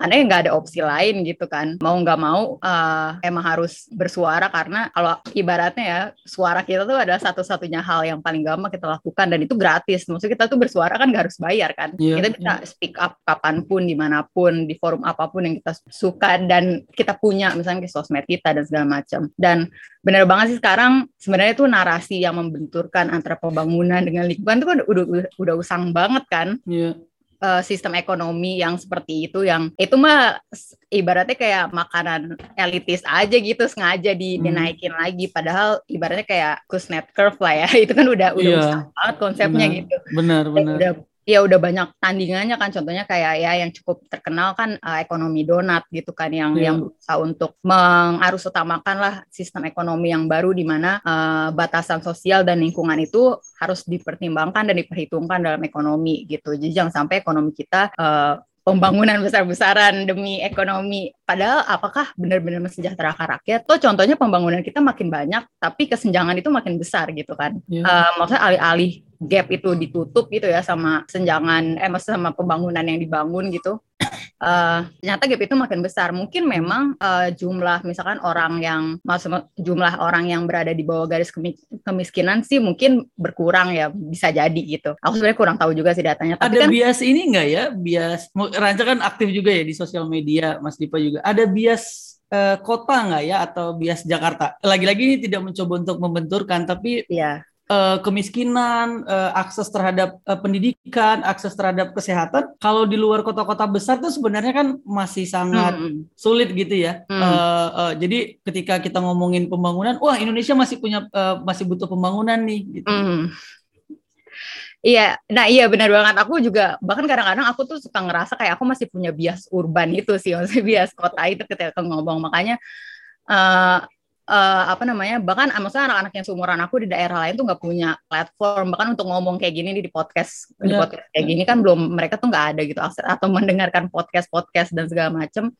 karena ya nggak ada opsi lain gitu kan. Mau nggak mau uh, emang harus bersuara karena kalau ibaratnya ya suara kita tuh adalah satu-satunya hal yang paling gampang kita lakukan dan itu gratis. Maksudnya kita tuh bersuara kan nggak harus bayar kan. Yeah, kita bisa yeah. speak up kapan pun, di mana pun, di forum apa pun yang kita suka dan kita punya misalnya di sosmed kita dan segala macam. Dan benar banget sih sekarang sebenarnya itu narasi yang membenturkan antara pembangunan dengan lingkungan itu kan udah udah, udah usang banget kan. Yeah. Uh, sistem ekonomi yang seperti itu yang itu mah ibaratnya kayak makanan elitis aja gitu sengaja di, hmm. dinaikin lagi padahal ibaratnya kayak Kuznets curve lah ya itu kan udah udah yeah. banget konsepnya benar, gitu benar benar udah ya udah banyak tandingannya kan contohnya kayak ya yang cukup terkenal kan uh, ekonomi donat gitu kan yang yeah. yang berusaha untuk mengarus utamakan lah sistem ekonomi yang baru di mana uh, batasan sosial dan lingkungan itu harus dipertimbangkan dan diperhitungkan dalam ekonomi gitu jadi jangan sampai ekonomi kita uh, pembangunan besar-besaran demi ekonomi. Padahal apakah benar-benar mensejahterakan rakyat? Tuh contohnya pembangunan kita makin banyak, tapi kesenjangan itu makin besar gitu kan. Yeah. Uh, maksudnya alih-alih gap itu ditutup gitu ya sama senjangan eh maksudnya sama pembangunan yang dibangun gitu. Uh, ternyata gap itu makin besar. Mungkin memang uh, jumlah misalkan orang yang maksud jumlah orang yang berada di bawah garis kemiskinan sih mungkin berkurang ya bisa jadi gitu. Aku sebenarnya kurang tahu juga sih datanya Tapi ada kan, bias ini enggak ya? Bias Ranca kan aktif juga ya di sosial media Mas Dipa juga. Ada bias uh, kota nggak ya? Atau bias Jakarta? Lagi-lagi ini tidak mencoba untuk membenturkan tapi ya uh, kemiskinan, uh, akses terhadap uh, pendidikan, akses terhadap kesehatan, kalau di luar kota-kota besar tuh sebenarnya kan masih sangat hmm. sulit gitu ya. Hmm. Uh, uh, jadi ketika kita ngomongin pembangunan, wah Indonesia masih punya uh, masih butuh pembangunan nih. Gitu. Hmm. Iya, nah iya benar banget. Aku juga bahkan kadang-kadang aku tuh suka ngerasa kayak aku masih punya bias urban itu sih, maksudnya bias kota itu ketika ngomong. Makanya uh, uh, apa namanya bahkan maksudnya anak-anak yang seumuran aku di daerah lain tuh nggak punya platform bahkan untuk ngomong kayak gini di podcast yeah. di podcast kayak gini kan belum mereka tuh nggak ada gitu akses atau mendengarkan podcast podcast dan segala macem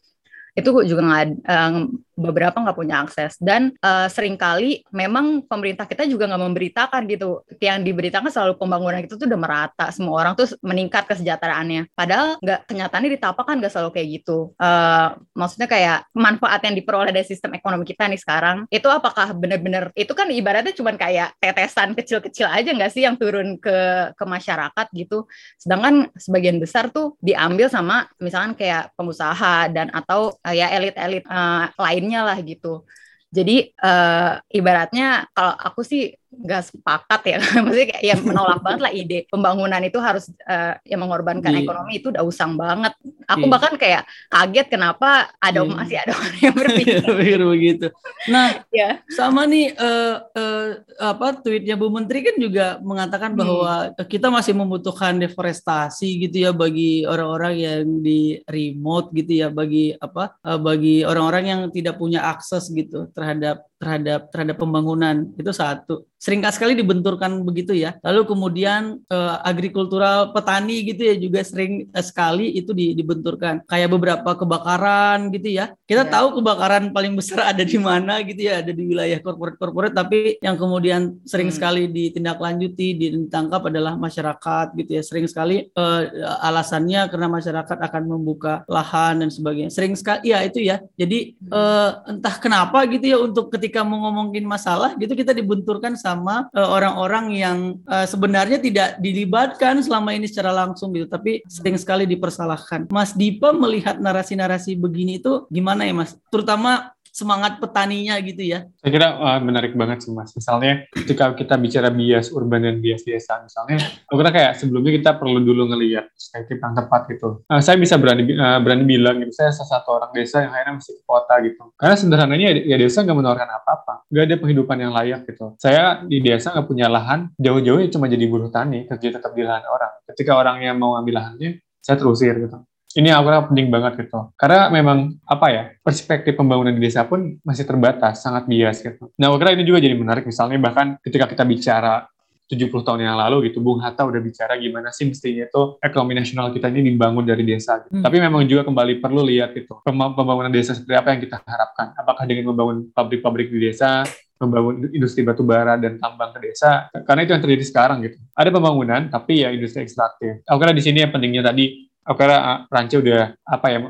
itu juga nggak uh, beberapa nggak punya akses. Dan uh, sering kali memang pemerintah kita juga nggak memberitakan gitu. Yang diberitakan selalu pembangunan itu tuh udah merata. Semua orang tuh meningkat kesejahteraannya. Padahal nggak kenyataannya ditapak kan nggak selalu kayak gitu. Uh, maksudnya kayak manfaat yang diperoleh dari sistem ekonomi kita nih sekarang. Itu apakah benar-benar itu kan ibaratnya cuma kayak tetesan kecil-kecil aja nggak sih yang turun ke ke masyarakat gitu. Sedangkan sebagian besar tuh diambil sama misalkan kayak pengusaha dan atau uh, ya elit-elit uh, lain lainnya lah gitu. Jadi uh, ibaratnya kalau aku sih nggak sepakat ya maksudnya kayak ya menolak banget lah ide pembangunan itu harus uh, yang mengorbankan yeah. ekonomi itu udah usang banget aku yeah. bahkan kayak kaget kenapa ada yeah. masih ada orang yang berpikir begitu nah yeah. sama nih uh, uh, apa tweetnya Bu Menteri kan juga mengatakan hmm. bahwa kita masih membutuhkan deforestasi gitu ya bagi orang-orang yang di remote gitu ya bagi apa uh, bagi orang-orang yang tidak punya akses gitu terhadap terhadap terhadap pembangunan. Itu satu. Seringkali sekali dibenturkan begitu ya. Lalu kemudian eh, agrikultural petani gitu ya juga sering eh, sekali itu di, dibenturkan. Kayak beberapa kebakaran gitu ya. Kita ya. tahu kebakaran paling besar ada di mana gitu ya. Ada di wilayah korporat korporat tapi yang kemudian sering hmm. sekali ditindaklanjuti ditangkap adalah masyarakat gitu ya. Sering sekali eh, alasannya karena masyarakat akan membuka lahan dan sebagainya. Sering sekali ya itu ya. Jadi hmm. eh, entah kenapa gitu ya untuk ketika ketika mau ngomongin masalah gitu kita dibenturkan sama uh, orang-orang yang uh, sebenarnya tidak dilibatkan selama ini secara langsung gitu tapi sering sekali dipersalahkan. Mas Dipa melihat narasi-narasi begini itu gimana ya Mas? Terutama semangat petaninya gitu ya. Saya kira uh, menarik banget sih mas. Misalnya ketika kita bicara bias urban dan bias desa, misalnya, aku kira kayak sebelumnya kita perlu dulu ngelihat perspektif yang tepat gitu. Uh, saya bisa berani uh, berani bilang gitu, saya salah satu orang desa yang akhirnya masih ke kota gitu. Karena sederhananya ya desa nggak menawarkan apa-apa, nggak ada penghidupan yang layak gitu. Saya di desa nggak punya lahan, jauh-jauh cuma jadi buruh tani, kerja tetap di lahan orang. Ketika orangnya mau ambil lahannya, saya terusir gitu ini aku rasa penting banget gitu. Karena memang apa ya, perspektif pembangunan di desa pun masih terbatas, sangat bias gitu. Nah, aku kira ini juga jadi menarik misalnya bahkan ketika kita bicara 70 tahun yang lalu gitu, Bung Hatta udah bicara gimana sih mestinya itu ekonomi nasional kita ini dibangun dari desa. Gitu. Hmm. Tapi memang juga kembali perlu lihat itu pembangunan desa seperti apa yang kita harapkan. Apakah dengan membangun pabrik-pabrik di desa, membangun industri batu bara dan tambang ke desa, karena itu yang terjadi sekarang gitu. Ada pembangunan, tapi ya industri ekstraktif. Aku kira di sini yang pentingnya tadi Oke, kira Ranci udah apa ya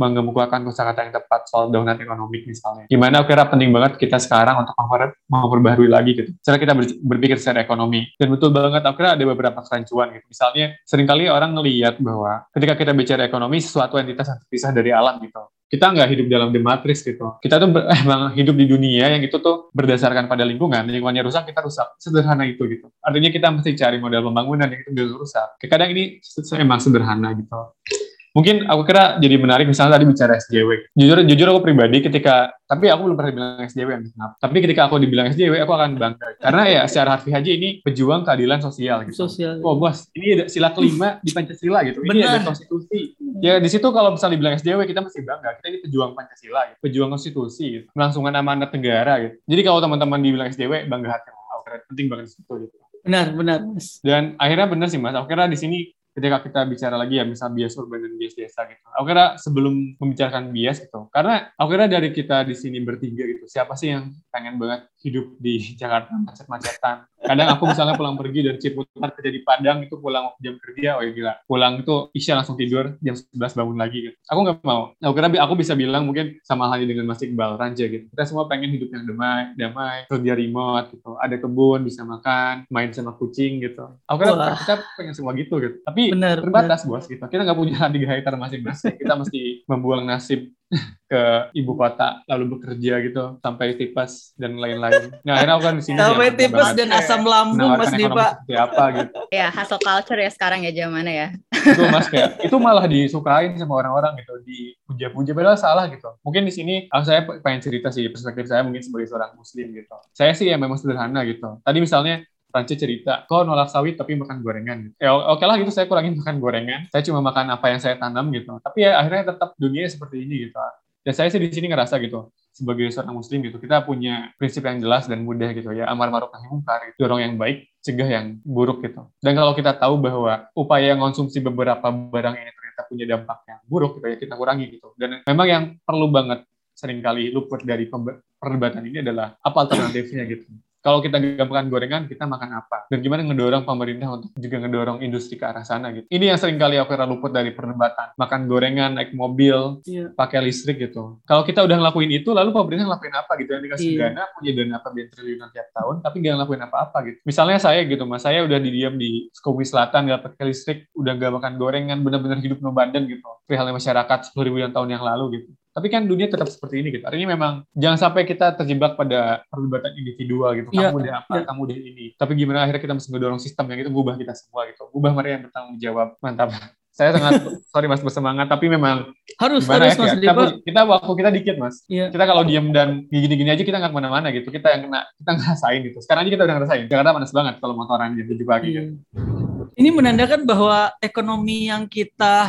mengemukakan kosakata yang tepat soal daunan ekonomi misalnya. Gimana aku kira penting banget kita sekarang untuk memperbaharui lagi gitu. Secara kita berpikir secara ekonomi. Dan betul banget aku kira ada beberapa kerancuan gitu. Misalnya sering kali orang ngelihat bahwa ketika kita bicara ekonomi sesuatu entitas yang terpisah dari alam gitu kita nggak hidup dalam the matrix gitu. Kita tuh emang hidup di dunia yang itu tuh berdasarkan pada lingkungan. Lingkungannya rusak, kita rusak. Sederhana itu gitu. Artinya kita mesti cari model pembangunan yang itu rusak. Kadang ini emang sederhana gitu mungkin aku kira jadi menarik misalnya tadi bicara SJW. Jujur jujur aku pribadi ketika tapi aku belum pernah bilang SJW kenapa. Tapi ketika aku dibilang SJW aku akan bangga karena ya secara harfiah aja ini pejuang keadilan sosial gitu. Sosial. Oh bos, ini ada sila kelima di Pancasila gitu. Ini ada konstitusi. Ya di situ kalau misalnya dibilang SJW kita mesti bangga. Kita ini pejuang Pancasila, gitu. pejuang konstitusi, gitu. melangsungkan amanat negara gitu. Jadi kalau teman-teman dibilang SJW bangga hati. Aku kira penting banget itu gitu. Benar, benar, Mas. Dan akhirnya benar sih Mas. Aku kira di sini ketika kita bicara lagi ya misal bias urban dan bias desa gitu. Aku kira sebelum membicarakan bias gitu, karena aku kira dari kita di sini bertiga gitu, siapa sih yang pengen banget hidup di Jakarta macet-macetan. Kadang aku misalnya pulang pergi dari Ciputat kerja di Padang itu pulang jam kerja, oh ya gila. Pulang itu Isya langsung tidur, jam 11 bangun lagi gitu. Aku nggak mau. Aku kira aku bisa bilang mungkin sama halnya dengan Mas Iqbal, Ranja gitu. Kita semua pengen hidup yang damai, damai, kerja remote gitu. Ada kebun, bisa makan, main sama kucing gitu. Aku kira Wah. kita pengen semua gitu gitu. Tapi bener, terbatas bener. bos gitu. Kita nggak punya 3 hektar masing-masing. Kita mesti membuang nasib ke ibu kota lalu bekerja gitu sampai tipes dan lain-lain. Nah akhirnya aku kan di sini sampai tipes dan asam lambung mas Dipa. Seperti apa gitu. Ya hustle culture ya sekarang ya zamannya ya. itu mas kayak itu malah disukain sama orang-orang gitu dipuja-puja padahal salah gitu. Mungkin di sini aku saya pengen cerita sih perspektif saya mungkin sebagai seorang muslim gitu. Saya sih ya memang sederhana gitu. Tadi misalnya Prancis cerita, kok nolak sawit tapi makan gorengan. Ya oke okay lah gitu, saya kurangin makan gorengan. Saya cuma makan apa yang saya tanam gitu. Tapi ya akhirnya tetap dunia seperti ini gitu. Dan saya sih di sini ngerasa gitu, sebagai seorang muslim gitu, kita punya prinsip yang jelas dan mudah gitu ya, amar ma'ruf nahi munkar, gitu. dorong yang baik, cegah yang buruk gitu. Dan kalau kita tahu bahwa upaya konsumsi beberapa barang ini ternyata punya dampak yang buruk gitu ya, kita kurangi gitu. Dan memang yang perlu banget sering kali luput dari perdebatan ini adalah apa alternatifnya gitu kalau kita gampangkan gorengan, kita makan apa? Dan gimana ngedorong pemerintah untuk juga ngedorong industri ke arah sana gitu. Ini yang sering kali aku luput dari perdebatan. Makan gorengan, naik mobil, yeah. pakai listrik gitu. Kalau kita udah ngelakuin itu, lalu pemerintah ngelakuin apa gitu? Yang dikasih yeah. dana, punya dana apa biar triliunan tiap tahun, tapi nggak ngelakuin apa-apa gitu. Misalnya saya gitu, mas, saya udah didiam di Sukabumi Selatan, nggak pakai listrik, udah nggak makan gorengan, benar-benar hidup no badan gitu. Perihal masyarakat 10 ribu tahun yang lalu gitu. Tapi kan dunia tetap seperti ini gitu. Artinya memang jangan sampai kita terjebak pada perdebatan individual gitu. Iya, kamu udah apa, ya. kamu udah ini. Tapi gimana akhirnya kita mesti mendorong sistem yang itu mengubah kita semua gitu. Ubah mereka yang bertanggung jawab. Mantap. Saya sangat sorry mas bersemangat tapi memang harus harus ya, mas kita, kita waktu kita dikit mas. Iya. Kita kalau diem dan gini-gini aja kita nggak ke mana-mana gitu. Kita yang kena kita ngerasain gitu. Sekarang aja kita udah ngerasain. Jakarta panas banget kalau motoran jam tujuh pagi. Iya. Gitu. Ini menandakan bahwa ekonomi yang kita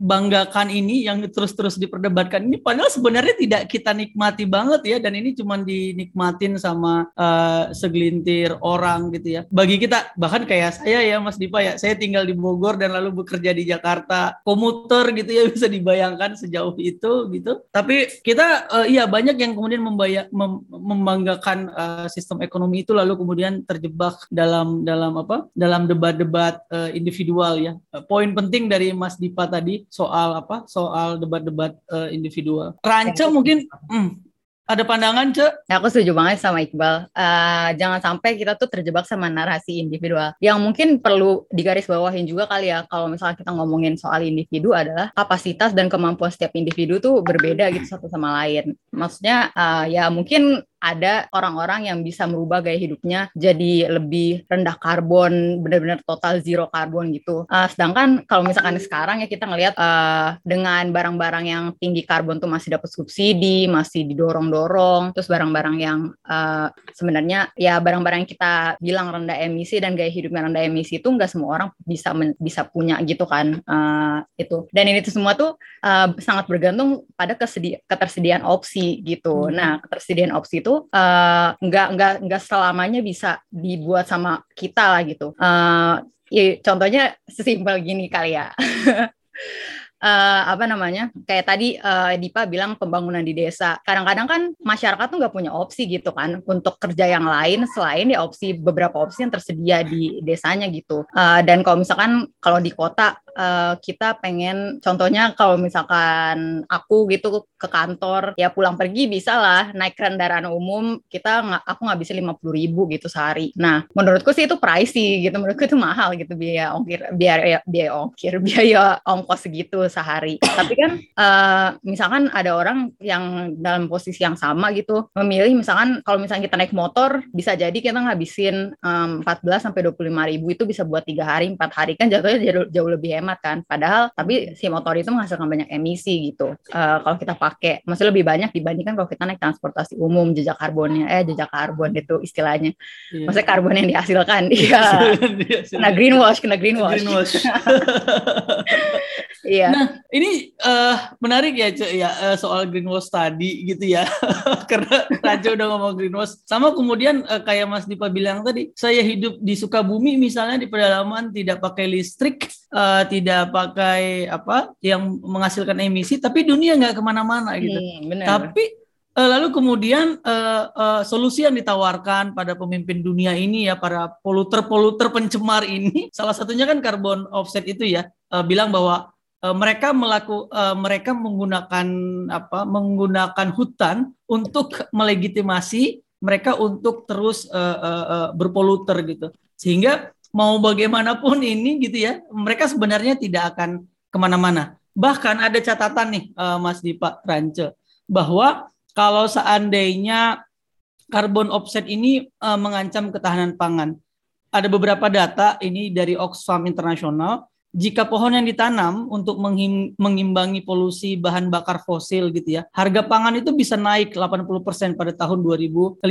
banggakan ini yang terus-terus diperdebatkan ini padahal sebenarnya tidak kita nikmati banget ya dan ini cuma dinikmatin sama uh, segelintir orang gitu ya. Bagi kita bahkan kayak saya ya Mas Dipa ya, saya tinggal di Bogor dan lalu bekerja di Jakarta. Komuter gitu ya bisa dibayangkan sejauh itu gitu. Tapi kita uh, iya banyak yang kemudian membayar mem membanggakan uh, sistem ekonomi itu lalu kemudian terjebak dalam dalam apa? dalam debat-debat uh, individual ya. Uh, poin penting dari Mas Dipa tadi soal apa soal debat-debat uh, individual. Ranca ya. mungkin hmm, ada pandangan, Cek? Ya, aku setuju banget sama Iqbal. Uh, jangan sampai kita tuh terjebak sama narasi individual. Yang mungkin perlu digarisbawahin juga kali ya, kalau misalnya kita ngomongin soal individu adalah kapasitas dan kemampuan setiap individu tuh berbeda gitu satu sama lain. Maksudnya, uh, ya mungkin ada orang-orang yang bisa merubah gaya hidupnya jadi lebih rendah karbon, benar-benar total zero karbon gitu. Uh, sedangkan kalau misalkan sekarang ya kita ngelihat uh, dengan barang-barang yang tinggi karbon tuh masih dapat subsidi, masih didorong-dorong, terus barang-barang yang uh, sebenarnya ya barang-barang yang kita bilang rendah emisi dan gaya hidup yang rendah emisi itu nggak semua orang bisa bisa punya gitu kan uh, itu. Dan ini tuh semua tuh uh, sangat bergantung pada ketersediaan opsi gitu. Hmm. Nah, ketersediaan opsi itu itu uh, nggak nggak nggak selamanya bisa dibuat sama kita lah gitu. Uh, ya, contohnya sesimpel gini kali ya. uh, apa namanya kayak tadi uh, Dipa bilang pembangunan di desa kadang-kadang kan masyarakat tuh nggak punya opsi gitu kan untuk kerja yang lain selain ya opsi beberapa opsi yang tersedia di desanya gitu uh, dan kalau misalkan kalau di kota uh, kita pengen contohnya kalau misalkan aku gitu ke kantor ya pulang pergi bisa lah naik kendaraan umum kita nggak aku nggak bisa lima puluh ribu gitu sehari. Nah menurutku sih itu pricey gitu menurutku itu mahal gitu biaya ongkir biaya biaya ongkir biaya ongkos segitu sehari. Tapi kan uh, misalkan ada orang yang dalam posisi yang sama gitu memilih misalkan kalau misalnya kita naik motor bisa jadi kita ngabisin um, 14 sampai 25 ribu itu bisa buat tiga hari empat hari. Kan jatuhnya jauh, jauh lebih hemat kan. Padahal tapi si motor itu menghasilkan banyak emisi gitu. Uh, kalau kita pakai masih lebih banyak dibandingkan kalau kita naik transportasi umum jejak karbonnya eh jejak karbon itu istilahnya. Yeah. Maksudnya karbon yang dihasilkan. Iya. kena greenwash, kena greenwash. greenwash. Iya. Nah, ini uh, menarik ya, Cek, ya uh, soal greenwash tadi gitu ya. Karena Raja udah ngomong greenwash. Sama kemudian uh, kayak Mas Dipa bilang tadi, saya hidup di Sukabumi misalnya di pedalaman tidak pakai listrik, uh, tidak pakai apa yang menghasilkan emisi, tapi dunia nggak ke mana-mana gitu. Hmm, benar. Tapi lalu kemudian uh, uh, solusi yang ditawarkan pada pemimpin dunia ini ya para poluter-poluter pencemar ini salah satunya kan karbon offset itu ya uh, bilang bahwa uh, mereka melaku uh, mereka menggunakan apa menggunakan hutan untuk melegitimasi mereka untuk terus uh, uh, uh, berpoluter gitu sehingga mau bagaimanapun ini gitu ya mereka sebenarnya tidak akan ke mana-mana. Bahkan ada catatan nih uh, Mas Dipa Rance bahwa kalau seandainya karbon offset ini uh, mengancam ketahanan pangan ada beberapa data ini dari Oxfam Internasional jika pohon yang ditanam untuk mengimbangi polusi bahan bakar fosil gitu ya, harga pangan itu bisa naik 80% pada tahun 2050.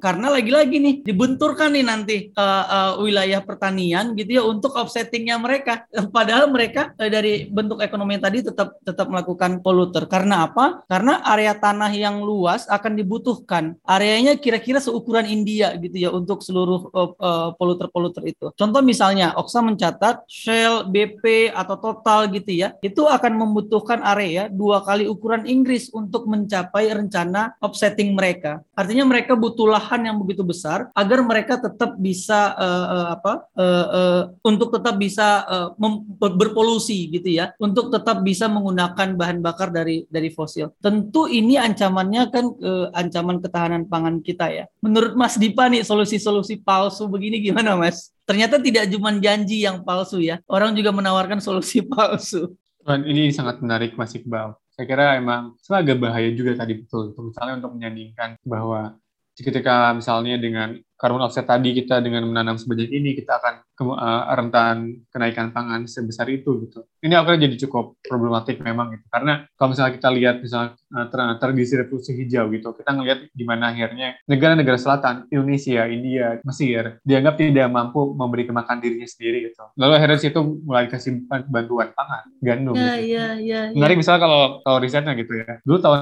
Karena lagi-lagi nih dibenturkan nih nanti uh, uh, wilayah pertanian gitu ya untuk offsettingnya mereka. Padahal mereka uh, dari bentuk ekonomi tadi tetap tetap melakukan poluter. Karena apa? Karena area tanah yang luas akan dibutuhkan. Areanya kira-kira seukuran India gitu ya untuk seluruh uh, uh, poluter-poluter itu. Contoh misalnya Oksa mencatat Shell BP atau total gitu ya, itu akan membutuhkan area dua kali ukuran Inggris untuk mencapai rencana offsetting mereka. Artinya mereka butuh lahan yang begitu besar agar mereka tetap bisa uh, uh, apa uh, uh, untuk tetap bisa uh, berpolusi gitu ya, untuk tetap bisa menggunakan bahan bakar dari dari fosil. Tentu ini ancamannya kan uh, ancaman ketahanan pangan kita ya. Menurut Mas Dipa nih solusi-solusi palsu begini gimana Mas? Ternyata tidak cuma janji yang palsu ya. Orang juga menawarkan solusi palsu. Ini sangat menarik Mas Iqbal. Saya kira emang agak bahaya juga tadi betul. Misalnya untuk menyandingkan bahwa ketika misalnya dengan carbon offset tadi kita dengan menanam sebanyak ini kita akan ke, uh, rentan kenaikan pangan sebesar itu gitu. Ini akhirnya jadi cukup problematik memang gitu. Karena kalau misalnya kita lihat misalnya uh, tradisi revolusi hijau gitu, kita ngelihat di mana akhirnya negara-negara selatan, Indonesia, India, Mesir dianggap tidak mampu memberi kemakan dirinya sendiri gitu. Lalu akhirnya situ mulai kasih bantuan pangan, gandum. Ya, gitu. ya, ya, ya. Menarik misalnya kalau kalau risetnya gitu ya. Dulu tahun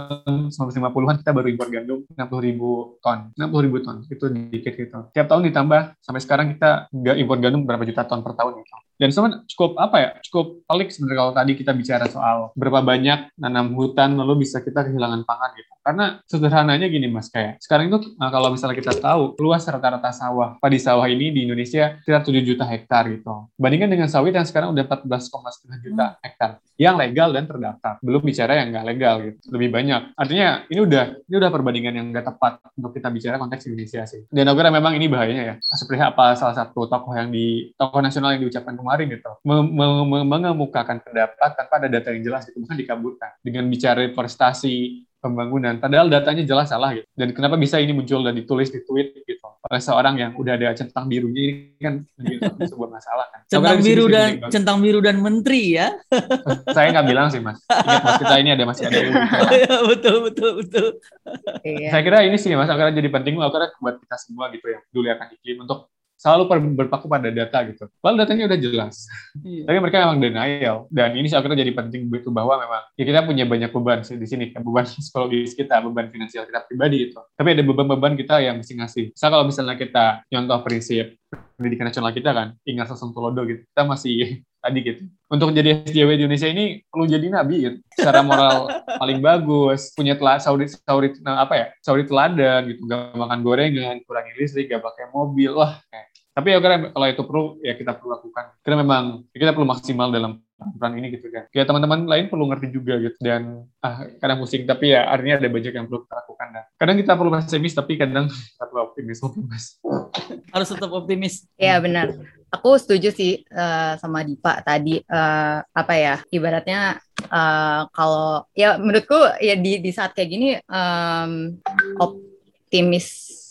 1950-an kita baru impor gandum 60 ribu ton, 60 ribu ton itu dikit gitu. Tiap tahun ditambah sampai sekarang kita nggak impor gandum berapa juta ton per tahun gitu. Dan sama cukup apa ya, cukup pelik sebenarnya kalau tadi kita bicara soal berapa banyak nanam hutan lalu bisa kita kehilangan pangan gitu. Karena sederhananya gini mas, kayak sekarang itu nah, kalau misalnya kita tahu luas rata-rata sawah, padi sawah ini di Indonesia sekitar 7 juta hektar gitu. Bandingkan dengan sawit yang sekarang udah 14,5 juta hektar yang legal dan terdaftar. Belum bicara yang nggak legal gitu, lebih banyak. Artinya ini udah ini udah perbandingan yang nggak tepat untuk kita bicara konteks Indonesia sih. Dan aku memang ini bahayanya ya. Seperti apa salah satu tokoh yang di tokoh nasional yang diucapkan kemarin gitu, mengemukakan pendapat tanpa ada data yang jelas itu, bukan dikabulkan dengan bicara deforestasi pembangunan. Padahal datanya jelas salah gitu. Dan kenapa bisa ini muncul dan ditulis di tweet gitu oleh seorang yang udah ada centang birunya ini kan sebuah masalah kan. Centang biru dan centang biru dan menteri ya. Saya nggak bilang sih mas. Ingat mas kita ini ada masih ada. ya, betul betul betul. Iya. Saya kira ini sih mas akhirnya jadi penting akhirnya buat kita semua gitu ya dulu akan iklim untuk selalu berpaku pada data gitu. Padahal datanya udah jelas. Iya. Tapi mereka memang denial. Dan ini akhirnya jadi penting begitu bahwa memang ya kita punya banyak beban sih di sini. Kan beban psikologis kita, beban finansial kita pribadi itu. Tapi ada beban-beban kita yang mesti ngasih. Misal kalau misalnya kita nyontoh prinsip pendidikan nasional kita kan, ingat sosok Tolodo gitu. Kita masih tadi gitu. Untuk menjadi SJW di Indonesia ini perlu jadi nabi gitu. Secara moral paling bagus, punya telah sauri sauri nah, apa ya? Sauri teladan gitu, gak makan gorengan, kurangi listrik, gak pakai mobil. Wah, kayak tapi ya kira kalau itu perlu ya kita perlu lakukan. Karena memang ya kita perlu maksimal dalam peran ini gitu kan. Ya teman-teman lain perlu ngerti juga gitu dan ah kadang pusing tapi ya artinya ada banyak yang perlu kita lakukan dan kadang kita perlu pesimis tapi kadang kita perlu optimis optimis. Harus tetap optimis. Iya benar. Aku setuju sih uh, sama Dipa tadi uh, apa ya ibaratnya uh, kalau ya menurutku ya di di saat kayak gini um, optimis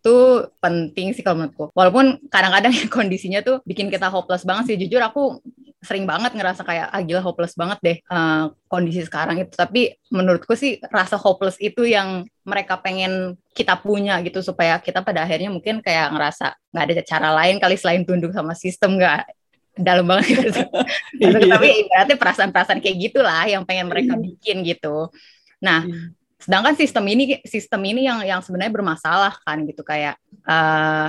tuh penting sih kalau menurutku. Walaupun kadang-kadang kondisinya tuh bikin kita hopeless banget sih. Jujur aku sering banget ngerasa kayak ah gila hopeless banget deh uh, kondisi sekarang itu. Tapi menurutku sih rasa hopeless itu yang mereka pengen kita punya gitu supaya kita pada akhirnya mungkin kayak ngerasa nggak ada cara lain kali selain tunduk sama sistem nggak dalam banget gitu. tapi ibaratnya perasaan-perasaan kayak gitulah yang pengen mereka bikin gitu. Nah, iya. Sedangkan sistem ini sistem ini yang yang sebenarnya bermasalah kan gitu kayak uh,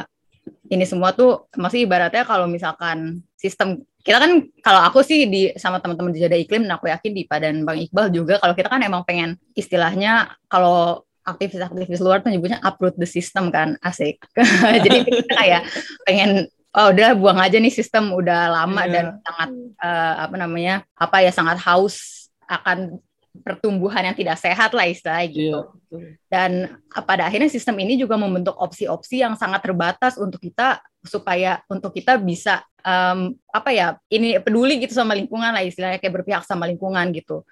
ini semua tuh masih ibaratnya kalau misalkan sistem kita kan kalau aku sih di sama teman-teman di Jada Iklim dan aku yakin di Padan Bang Iqbal juga kalau kita kan emang pengen istilahnya kalau aktivis-aktivis luar tuh nyebutnya uproot the system kan asik jadi kita kayak pengen oh udah buang aja nih sistem udah lama yeah. dan sangat uh, apa namanya apa ya sangat haus akan pertumbuhan yang tidak sehat lah istilahnya gitu. Iya, Dan pada akhirnya sistem ini juga membentuk opsi-opsi yang sangat terbatas untuk kita supaya untuk kita bisa um, apa ya ini peduli gitu sama lingkungan lah istilahnya kayak berpihak sama lingkungan gitu.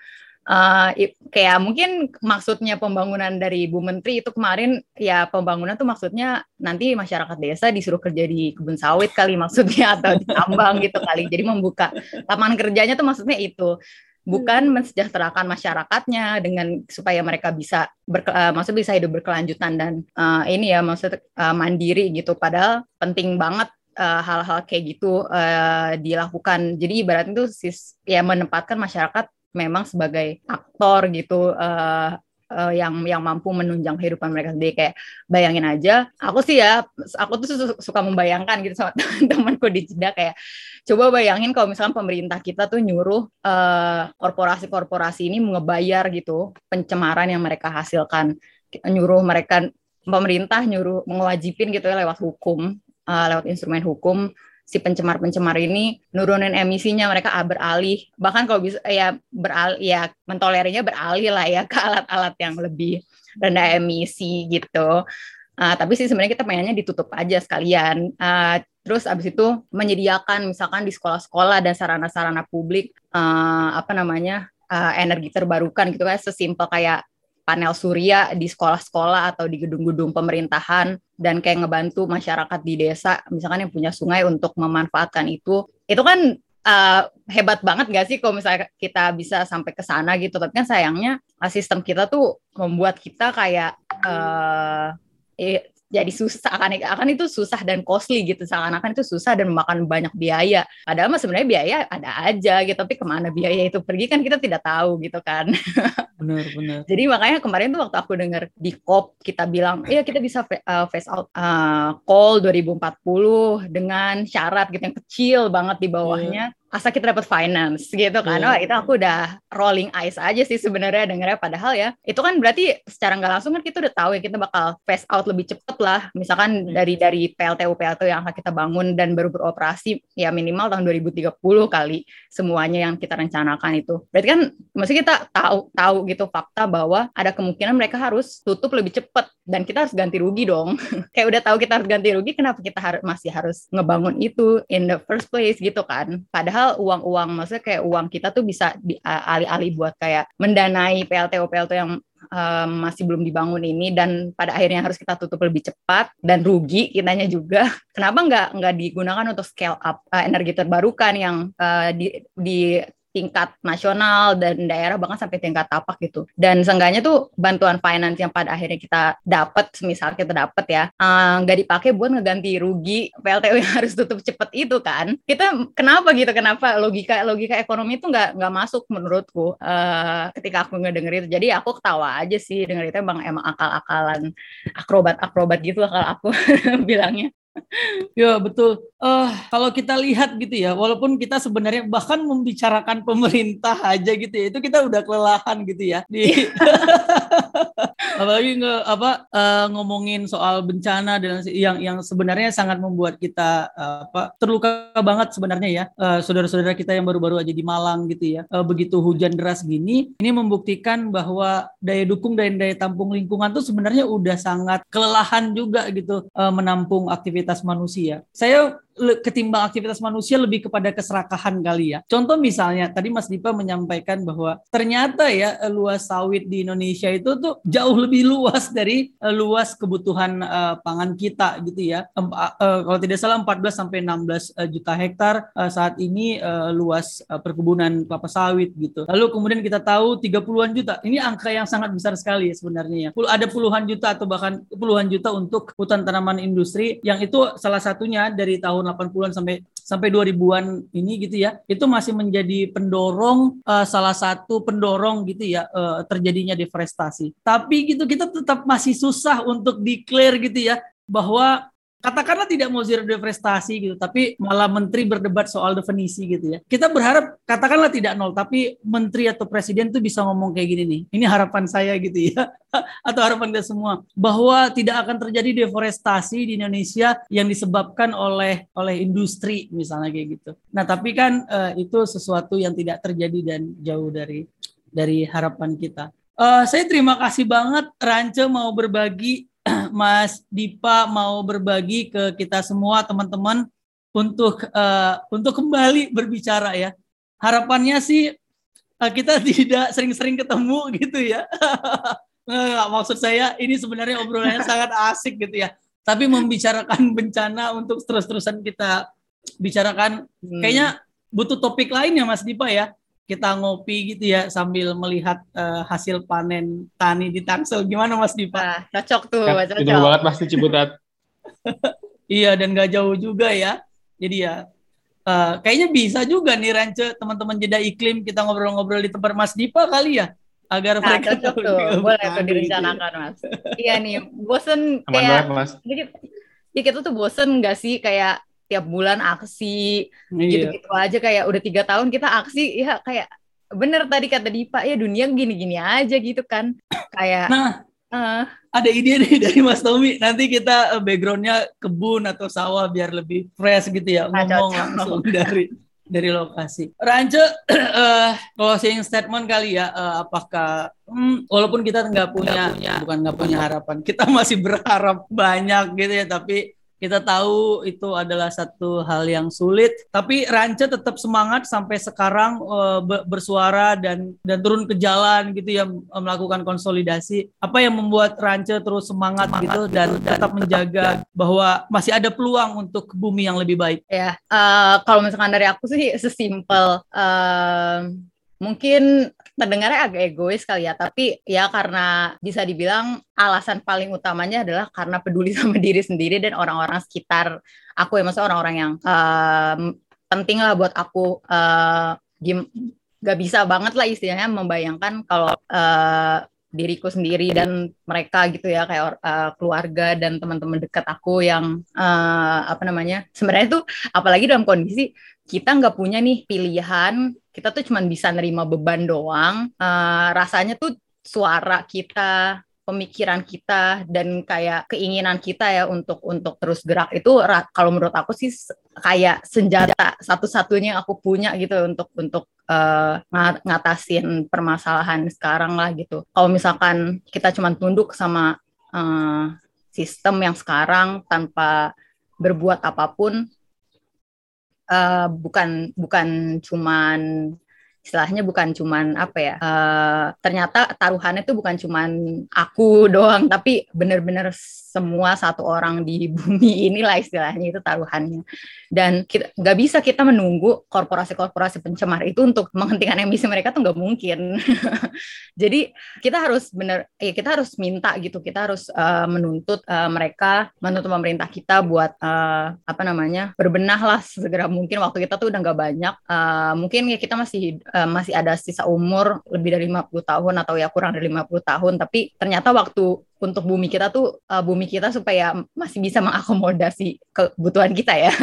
uh, kayak mungkin maksudnya pembangunan dari Bu Menteri itu kemarin ya pembangunan tuh maksudnya nanti masyarakat desa disuruh kerja di kebun sawit kali maksudnya atau di tambang gitu kali. Jadi membuka lapangan kerjanya tuh maksudnya itu bukan mensejahterakan masyarakatnya dengan supaya mereka bisa ber, uh, maksud bisa hidup berkelanjutan dan uh, ini ya maksud uh, mandiri gitu. Padahal penting banget hal-hal uh, kayak gitu uh, dilakukan. Jadi ibaratnya itu sis ya menempatkan masyarakat memang sebagai aktor gitu uh, uh, yang yang mampu menunjang kehidupan mereka sendiri. Kayak bayangin aja aku sih ya aku tuh suka membayangkan gitu sama teman-temanku di Jeddah kayak coba bayangin kalau misalkan pemerintah kita tuh nyuruh uh, korporasi-korporasi ini ngebayar gitu pencemaran yang mereka hasilkan. Nyuruh mereka pemerintah nyuruh mewajibin gitu ya lewat hukum uh, lewat instrumen hukum si pencemar-pencemar ini nurunin emisinya mereka beralih. Bahkan kalau bisa ya beralih ya mentolerinya beralih lah ya ke alat-alat yang lebih rendah emisi gitu. Uh, tapi sih sebenarnya kita pengennya ditutup aja sekalian. Uh, terus abis itu menyediakan misalkan di sekolah-sekolah dan sarana-sarana publik uh, apa namanya uh, energi terbarukan gitu kan sesimpel kayak panel surya di sekolah-sekolah atau di gedung-gedung pemerintahan dan kayak ngebantu masyarakat di desa misalkan yang punya sungai untuk memanfaatkan itu itu kan uh, hebat banget gak sih kalau misalnya kita bisa sampai ke sana gitu? Tapi kan sayangnya sistem kita tuh membuat kita kayak uh, jadi susah akan akan itu susah dan costly gitu. Seakan-akan itu susah dan memakan banyak biaya. Padahal mah sebenarnya biaya ada aja gitu tapi ke mana biaya itu pergi kan kita tidak tahu gitu kan. Benar benar. Jadi makanya kemarin tuh waktu aku dengar di COP kita bilang iya kita bisa uh, face out uh, call 2040 dengan syarat gitu yang kecil banget di bawahnya. yeah asal kita dapat finance gitu kan. Yeah. Oh, itu aku udah rolling eyes aja sih sebenarnya dengarnya padahal ya. Itu kan berarti secara nggak langsung kan kita udah tahu ya kita bakal phase out lebih cepet lah. Misalkan yeah. dari dari PLTU PLTU yang akan kita bangun dan baru beroperasi ya minimal tahun 2030 kali semuanya yang kita rencanakan itu. Berarti kan mesti kita tahu tahu gitu fakta bahwa ada kemungkinan mereka harus tutup lebih cepet dan kita harus ganti rugi dong. Kayak udah tahu kita harus ganti rugi kenapa kita harus masih harus ngebangun itu in the first place gitu kan. Padahal padahal uang-uang maksudnya kayak uang kita tuh bisa dialih-alih buat kayak mendanai PLTO PLTO yang um, masih belum dibangun ini dan pada akhirnya harus kita tutup lebih cepat dan rugi kitanya juga. Kenapa nggak nggak digunakan untuk scale up uh, energi terbarukan yang uh, di, di tingkat nasional dan daerah bahkan sampai tingkat tapak gitu. Dan seenggaknya tuh bantuan finance yang pada akhirnya kita dapat, misal kita dapat ya, eh, nggak uh, dipakai buat ngeganti rugi PLTU yang harus tutup cepet itu kan. Kita kenapa gitu? Kenapa logika logika ekonomi itu nggak nggak masuk menurutku uh, ketika aku ngedenger itu. Jadi aku ketawa aja sih denger itu emang emang akal-akalan akrobat akrobat gitu kalau aku bilangnya. Ya betul. Uh, kalau kita lihat gitu ya, walaupun kita sebenarnya bahkan membicarakan pemerintah aja gitu ya, itu kita udah kelelahan gitu ya. Di apalagi nge, apa uh, ngomongin soal bencana dan yang yang sebenarnya sangat membuat kita uh, apa terluka banget sebenarnya ya. Uh, saudara-saudara kita yang baru-baru aja di Malang gitu ya. Uh, begitu hujan deras gini, ini membuktikan bahwa daya dukung dan daya tampung lingkungan tuh sebenarnya udah sangat kelelahan juga gitu uh, menampung aktivitas aktivitas manusia. Saya ketimbang aktivitas manusia lebih kepada keserakahan kali ya. Contoh misalnya tadi Mas Dipa menyampaikan bahwa ternyata ya eh, luas sawit di Indonesia itu tuh jauh lebih luas dari uh, luas kebutuhan uh, pangan kita gitu ya. Um, uh, kalau tidak salah 14 sampai 16 uh, juta hektar uh, saat ini uh, luas uh, perkebunan kelapa sawit gitu. Lalu kemudian kita tahu 30-an juta. Ini angka yang sangat besar sekali ya sebenarnya ya. Ada puluhan juta atau bahkan puluhan juta untuk hutan tanaman industri yang itu salah satunya dari tahun tahun 80-an sampai sampai 2000-an ini gitu ya, itu masih menjadi pendorong uh, salah satu pendorong gitu ya uh, terjadinya deforestasi. Tapi gitu kita tetap masih susah untuk declare gitu ya bahwa katakanlah tidak mau zero deforestasi gitu, tapi malah menteri berdebat soal definisi gitu ya. Kita berharap katakanlah tidak nol, tapi menteri atau presiden tuh bisa ngomong kayak gini nih. Ini harapan saya gitu ya, atau harapan kita semua bahwa tidak akan terjadi deforestasi di Indonesia yang disebabkan oleh oleh industri misalnya kayak gitu. Nah tapi kan uh, itu sesuatu yang tidak terjadi dan jauh dari dari harapan kita. Uh, saya terima kasih banget Rance mau berbagi Mas Dipa mau berbagi ke kita semua teman-teman untuk uh, untuk kembali berbicara ya. Harapannya sih uh, kita tidak sering-sering ketemu gitu ya. Nggak, maksud saya ini sebenarnya obrolannya sangat asik gitu ya. Tapi membicarakan bencana untuk terus-terusan kita bicarakan, hmm. kayaknya butuh topik lain ya Mas Dipa ya. Kita ngopi gitu ya sambil melihat uh, hasil panen tani di Tangsel. Gimana Mas Dipa? Nah, cocok tuh, ya, cocok. banget Mas di Ciputat. iya dan gak jauh juga ya. Jadi ya uh, kayaknya bisa juga nih Rance teman-teman jeda iklim kita ngobrol-ngobrol di tempat Mas Dipa kali ya agar nah, mereka cocok tuh boleh tuh direncanakan mas iya nih bosen kayak mas. Jadi, ya kita tuh bosen gak sih kayak tiap bulan aksi iya. gitu-gitu aja kayak udah tiga tahun kita aksi ya kayak bener tadi kata Dipa ya dunia gini-gini aja gitu kan. Kayak nah uh, ada ide nih dari Mas Tommy. Nanti kita eh, backgroundnya kebun atau sawah biar lebih fresh gitu ya. Nah, ngomong langsung dari dari lokasi. Rancu, uh, closing statement kali ya, uh, apakah hmm, walaupun kita nggak punya, punya, bukan nggak punya harapan, kita masih berharap banyak gitu ya, tapi kita tahu itu adalah satu hal yang sulit, tapi Ranca tetap semangat sampai sekarang uh, bersuara dan dan turun ke jalan gitu ya melakukan konsolidasi. Apa yang membuat Ranca terus semangat, semangat gitu dan gitu, tetap dan menjaga tetap, bahwa masih ada peluang untuk bumi yang lebih baik? Ya, uh, kalau misalkan dari aku sih sesimpel uh, mungkin terdengarnya agak egois kali ya, tapi ya karena bisa dibilang alasan paling utamanya adalah karena peduli sama diri sendiri dan orang-orang sekitar aku ya, maksudnya orang-orang yang uh, penting lah buat aku uh, gak bisa banget lah istilahnya membayangkan kalau uh, diriku sendiri dan mereka gitu ya kayak uh, keluarga dan teman-teman dekat aku yang uh, apa namanya sebenarnya tuh apalagi dalam kondisi kita nggak punya nih pilihan kita tuh cuma bisa nerima beban doang uh, rasanya tuh suara kita pemikiran kita dan kayak keinginan kita ya untuk untuk terus gerak itu kalau menurut aku sih kayak senjata satu-satunya aku punya gitu untuk untuk uh, ngatasin permasalahan sekarang lah gitu. Kalau misalkan kita cuma tunduk sama uh, sistem yang sekarang tanpa berbuat apa pun uh, bukan bukan cuman istilahnya bukan cuman apa ya uh, ternyata taruhannya itu bukan cuman aku doang tapi bener-bener semua satu orang di bumi inilah istilahnya itu taruhannya. Dan kita nggak bisa kita menunggu korporasi-korporasi pencemar itu untuk menghentikan emisi mereka tuh nggak mungkin. Jadi kita harus bener ya kita harus minta gitu kita harus uh, menuntut uh, mereka menuntut pemerintah kita buat uh, apa namanya berbenah lah segera mungkin. Waktu kita tuh udah nggak banyak uh, mungkin ya kita masih uh, masih ada sisa umur lebih dari 50 tahun atau ya kurang dari 50 tahun. Tapi ternyata waktu untuk bumi kita tuh uh, bumi kita supaya masih bisa mengakomodasi kebutuhan kita ya.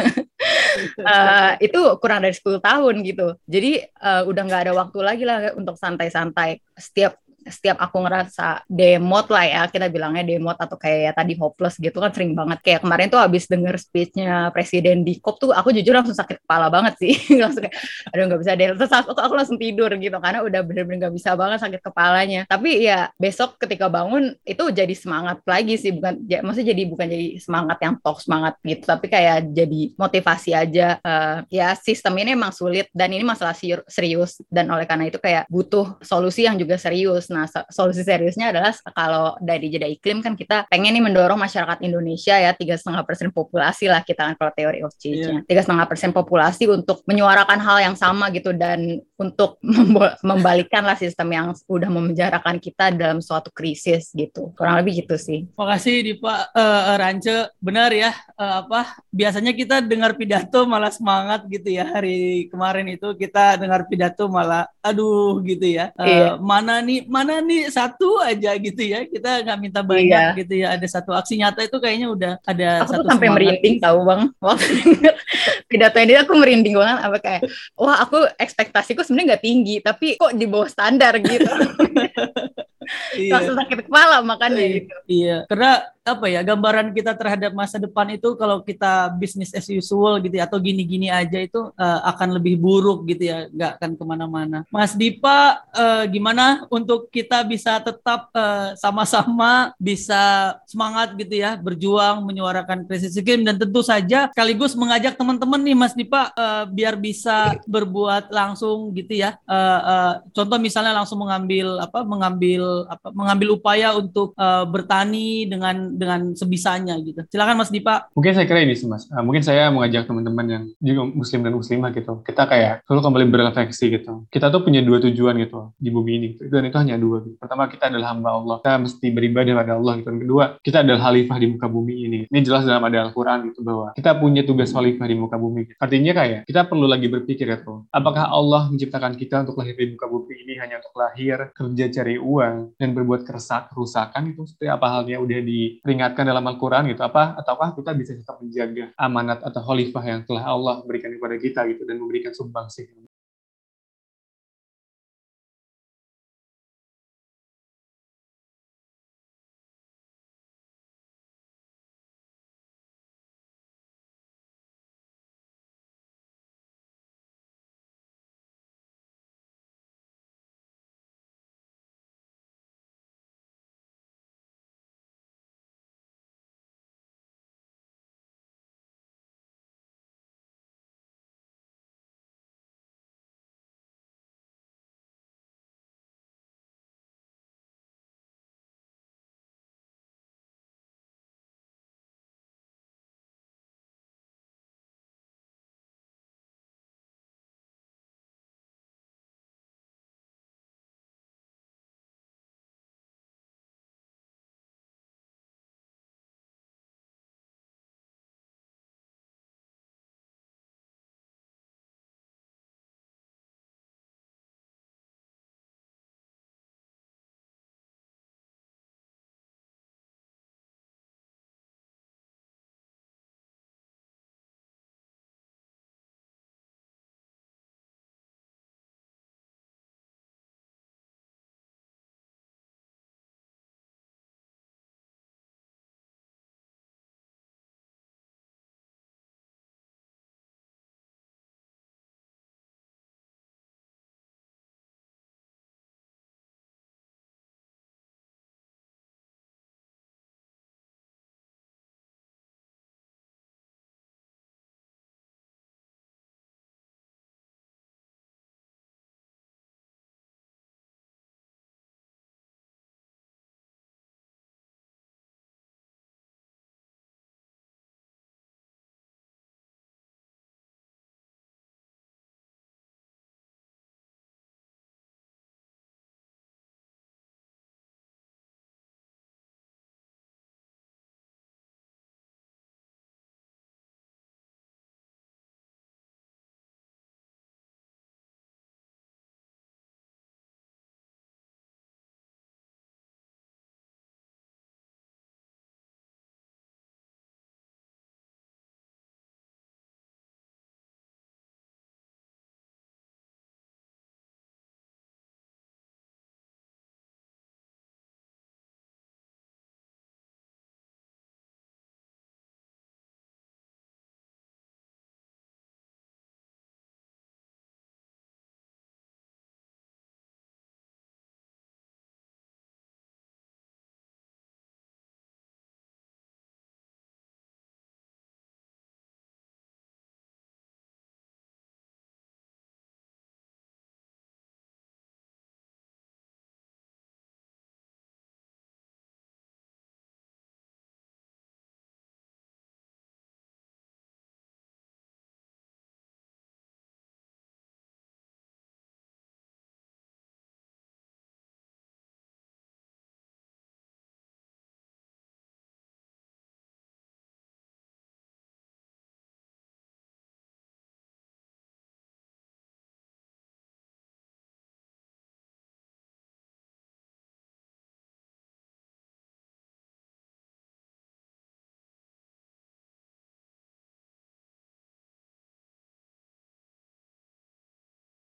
Uh, itu kurang dari 10 tahun gitu. Jadi uh, udah nggak ada waktu lagi lah untuk santai-santai. Setiap setiap aku ngerasa demot lah ya kita bilangnya demot atau kayak ya, tadi hopeless gitu kan sering banget. Kayak kemarin tuh habis denger speechnya presiden di COP tuh aku jujur langsung sakit kepala banget sih. Langsung kayak aduh nggak bisa deh. Terus aku, aku langsung tidur gitu karena udah bener-bener nggak bisa banget sakit kepalanya. Tapi ya besok ketika bangun itu jadi semangat lagi sih bukan ya, maksudnya jadi bukan jadi semangat yang tok semangat gitu tapi kayak jadi motivasi aja. Uh, ya sistem ini emang sulit dan ini masalah serius. Dan oleh karena itu kayak butuh solusi yang juga serius Nah, solusi seriusnya adalah kalau dari jeda iklim kan kita pengen nih mendorong masyarakat Indonesia ya tiga setengah persen populasi lah kita kan kalau teori of change-nya iya. tiga setengah persen populasi untuk menyuarakan hal yang sama gitu dan untuk membalikkan lah sistem yang udah memenjarakan kita dalam suatu krisis gitu kurang lebih gitu sih. Makasih di Pak uh, Rance benar ya uh, apa biasanya kita dengar pidato malah semangat gitu ya hari kemarin itu kita dengar pidato malah aduh gitu ya uh, iya. mana nih mana nih? Satu aja gitu ya. Kita nggak minta banyak iya. gitu ya. Ada satu aksi nyata itu kayaknya udah ada aku satu tuh sampai merinding gitu. tahu bang. Waktu pidato ini aku merinding banget. Apa kayak wah aku ekspektasiku sebenarnya nggak tinggi tapi kok di bawah standar gitu iya. langsung sakit kepala makanya iya. gitu. Iya, karena apa ya gambaran kita terhadap masa depan itu kalau kita bisnis as usual gitu ya atau gini-gini aja itu uh, akan lebih buruk gitu ya nggak akan ke mana-mana Mas Dipa uh, gimana untuk kita bisa tetap uh, sama-sama bisa semangat gitu ya berjuang menyuarakan krisis iklim dan tentu saja sekaligus mengajak teman-teman nih Mas Dipa uh, biar bisa berbuat langsung gitu ya uh, uh, contoh misalnya langsung mengambil apa mengambil apa mengambil upaya untuk uh, bertani dengan dengan sebisanya gitu. Silakan Mas Dipa. Mungkin saya kira ini sih Mas. Uh, mungkin saya mengajak teman-teman yang juga muslim dan muslimah gitu. Kita kayak selalu kembali berefleksi gitu. Kita tuh punya dua tujuan gitu di bumi ini. Gitu. Dan itu hanya dua. Gitu. Pertama kita adalah hamba Allah. Kita mesti beribadah pada Allah gitu. Dan kedua, kita adalah khalifah di muka bumi ini. Ini jelas dalam ada Al-Quran gitu bahwa kita punya tugas khalifah di muka bumi. Gitu. Artinya kayak kita perlu lagi berpikir gitu. Apakah Allah menciptakan kita untuk lahir di muka bumi ini hanya untuk lahir, kerja cari uang, dan berbuat kerusak, kerusakan itu seperti apa halnya udah diperingatkan dalam Al-Quran gitu. Apa ataukah kita bisa tetap menjaga amanat atau khalifah yang telah Allah berikan kepada kita gitu dan memberikan sumbangsih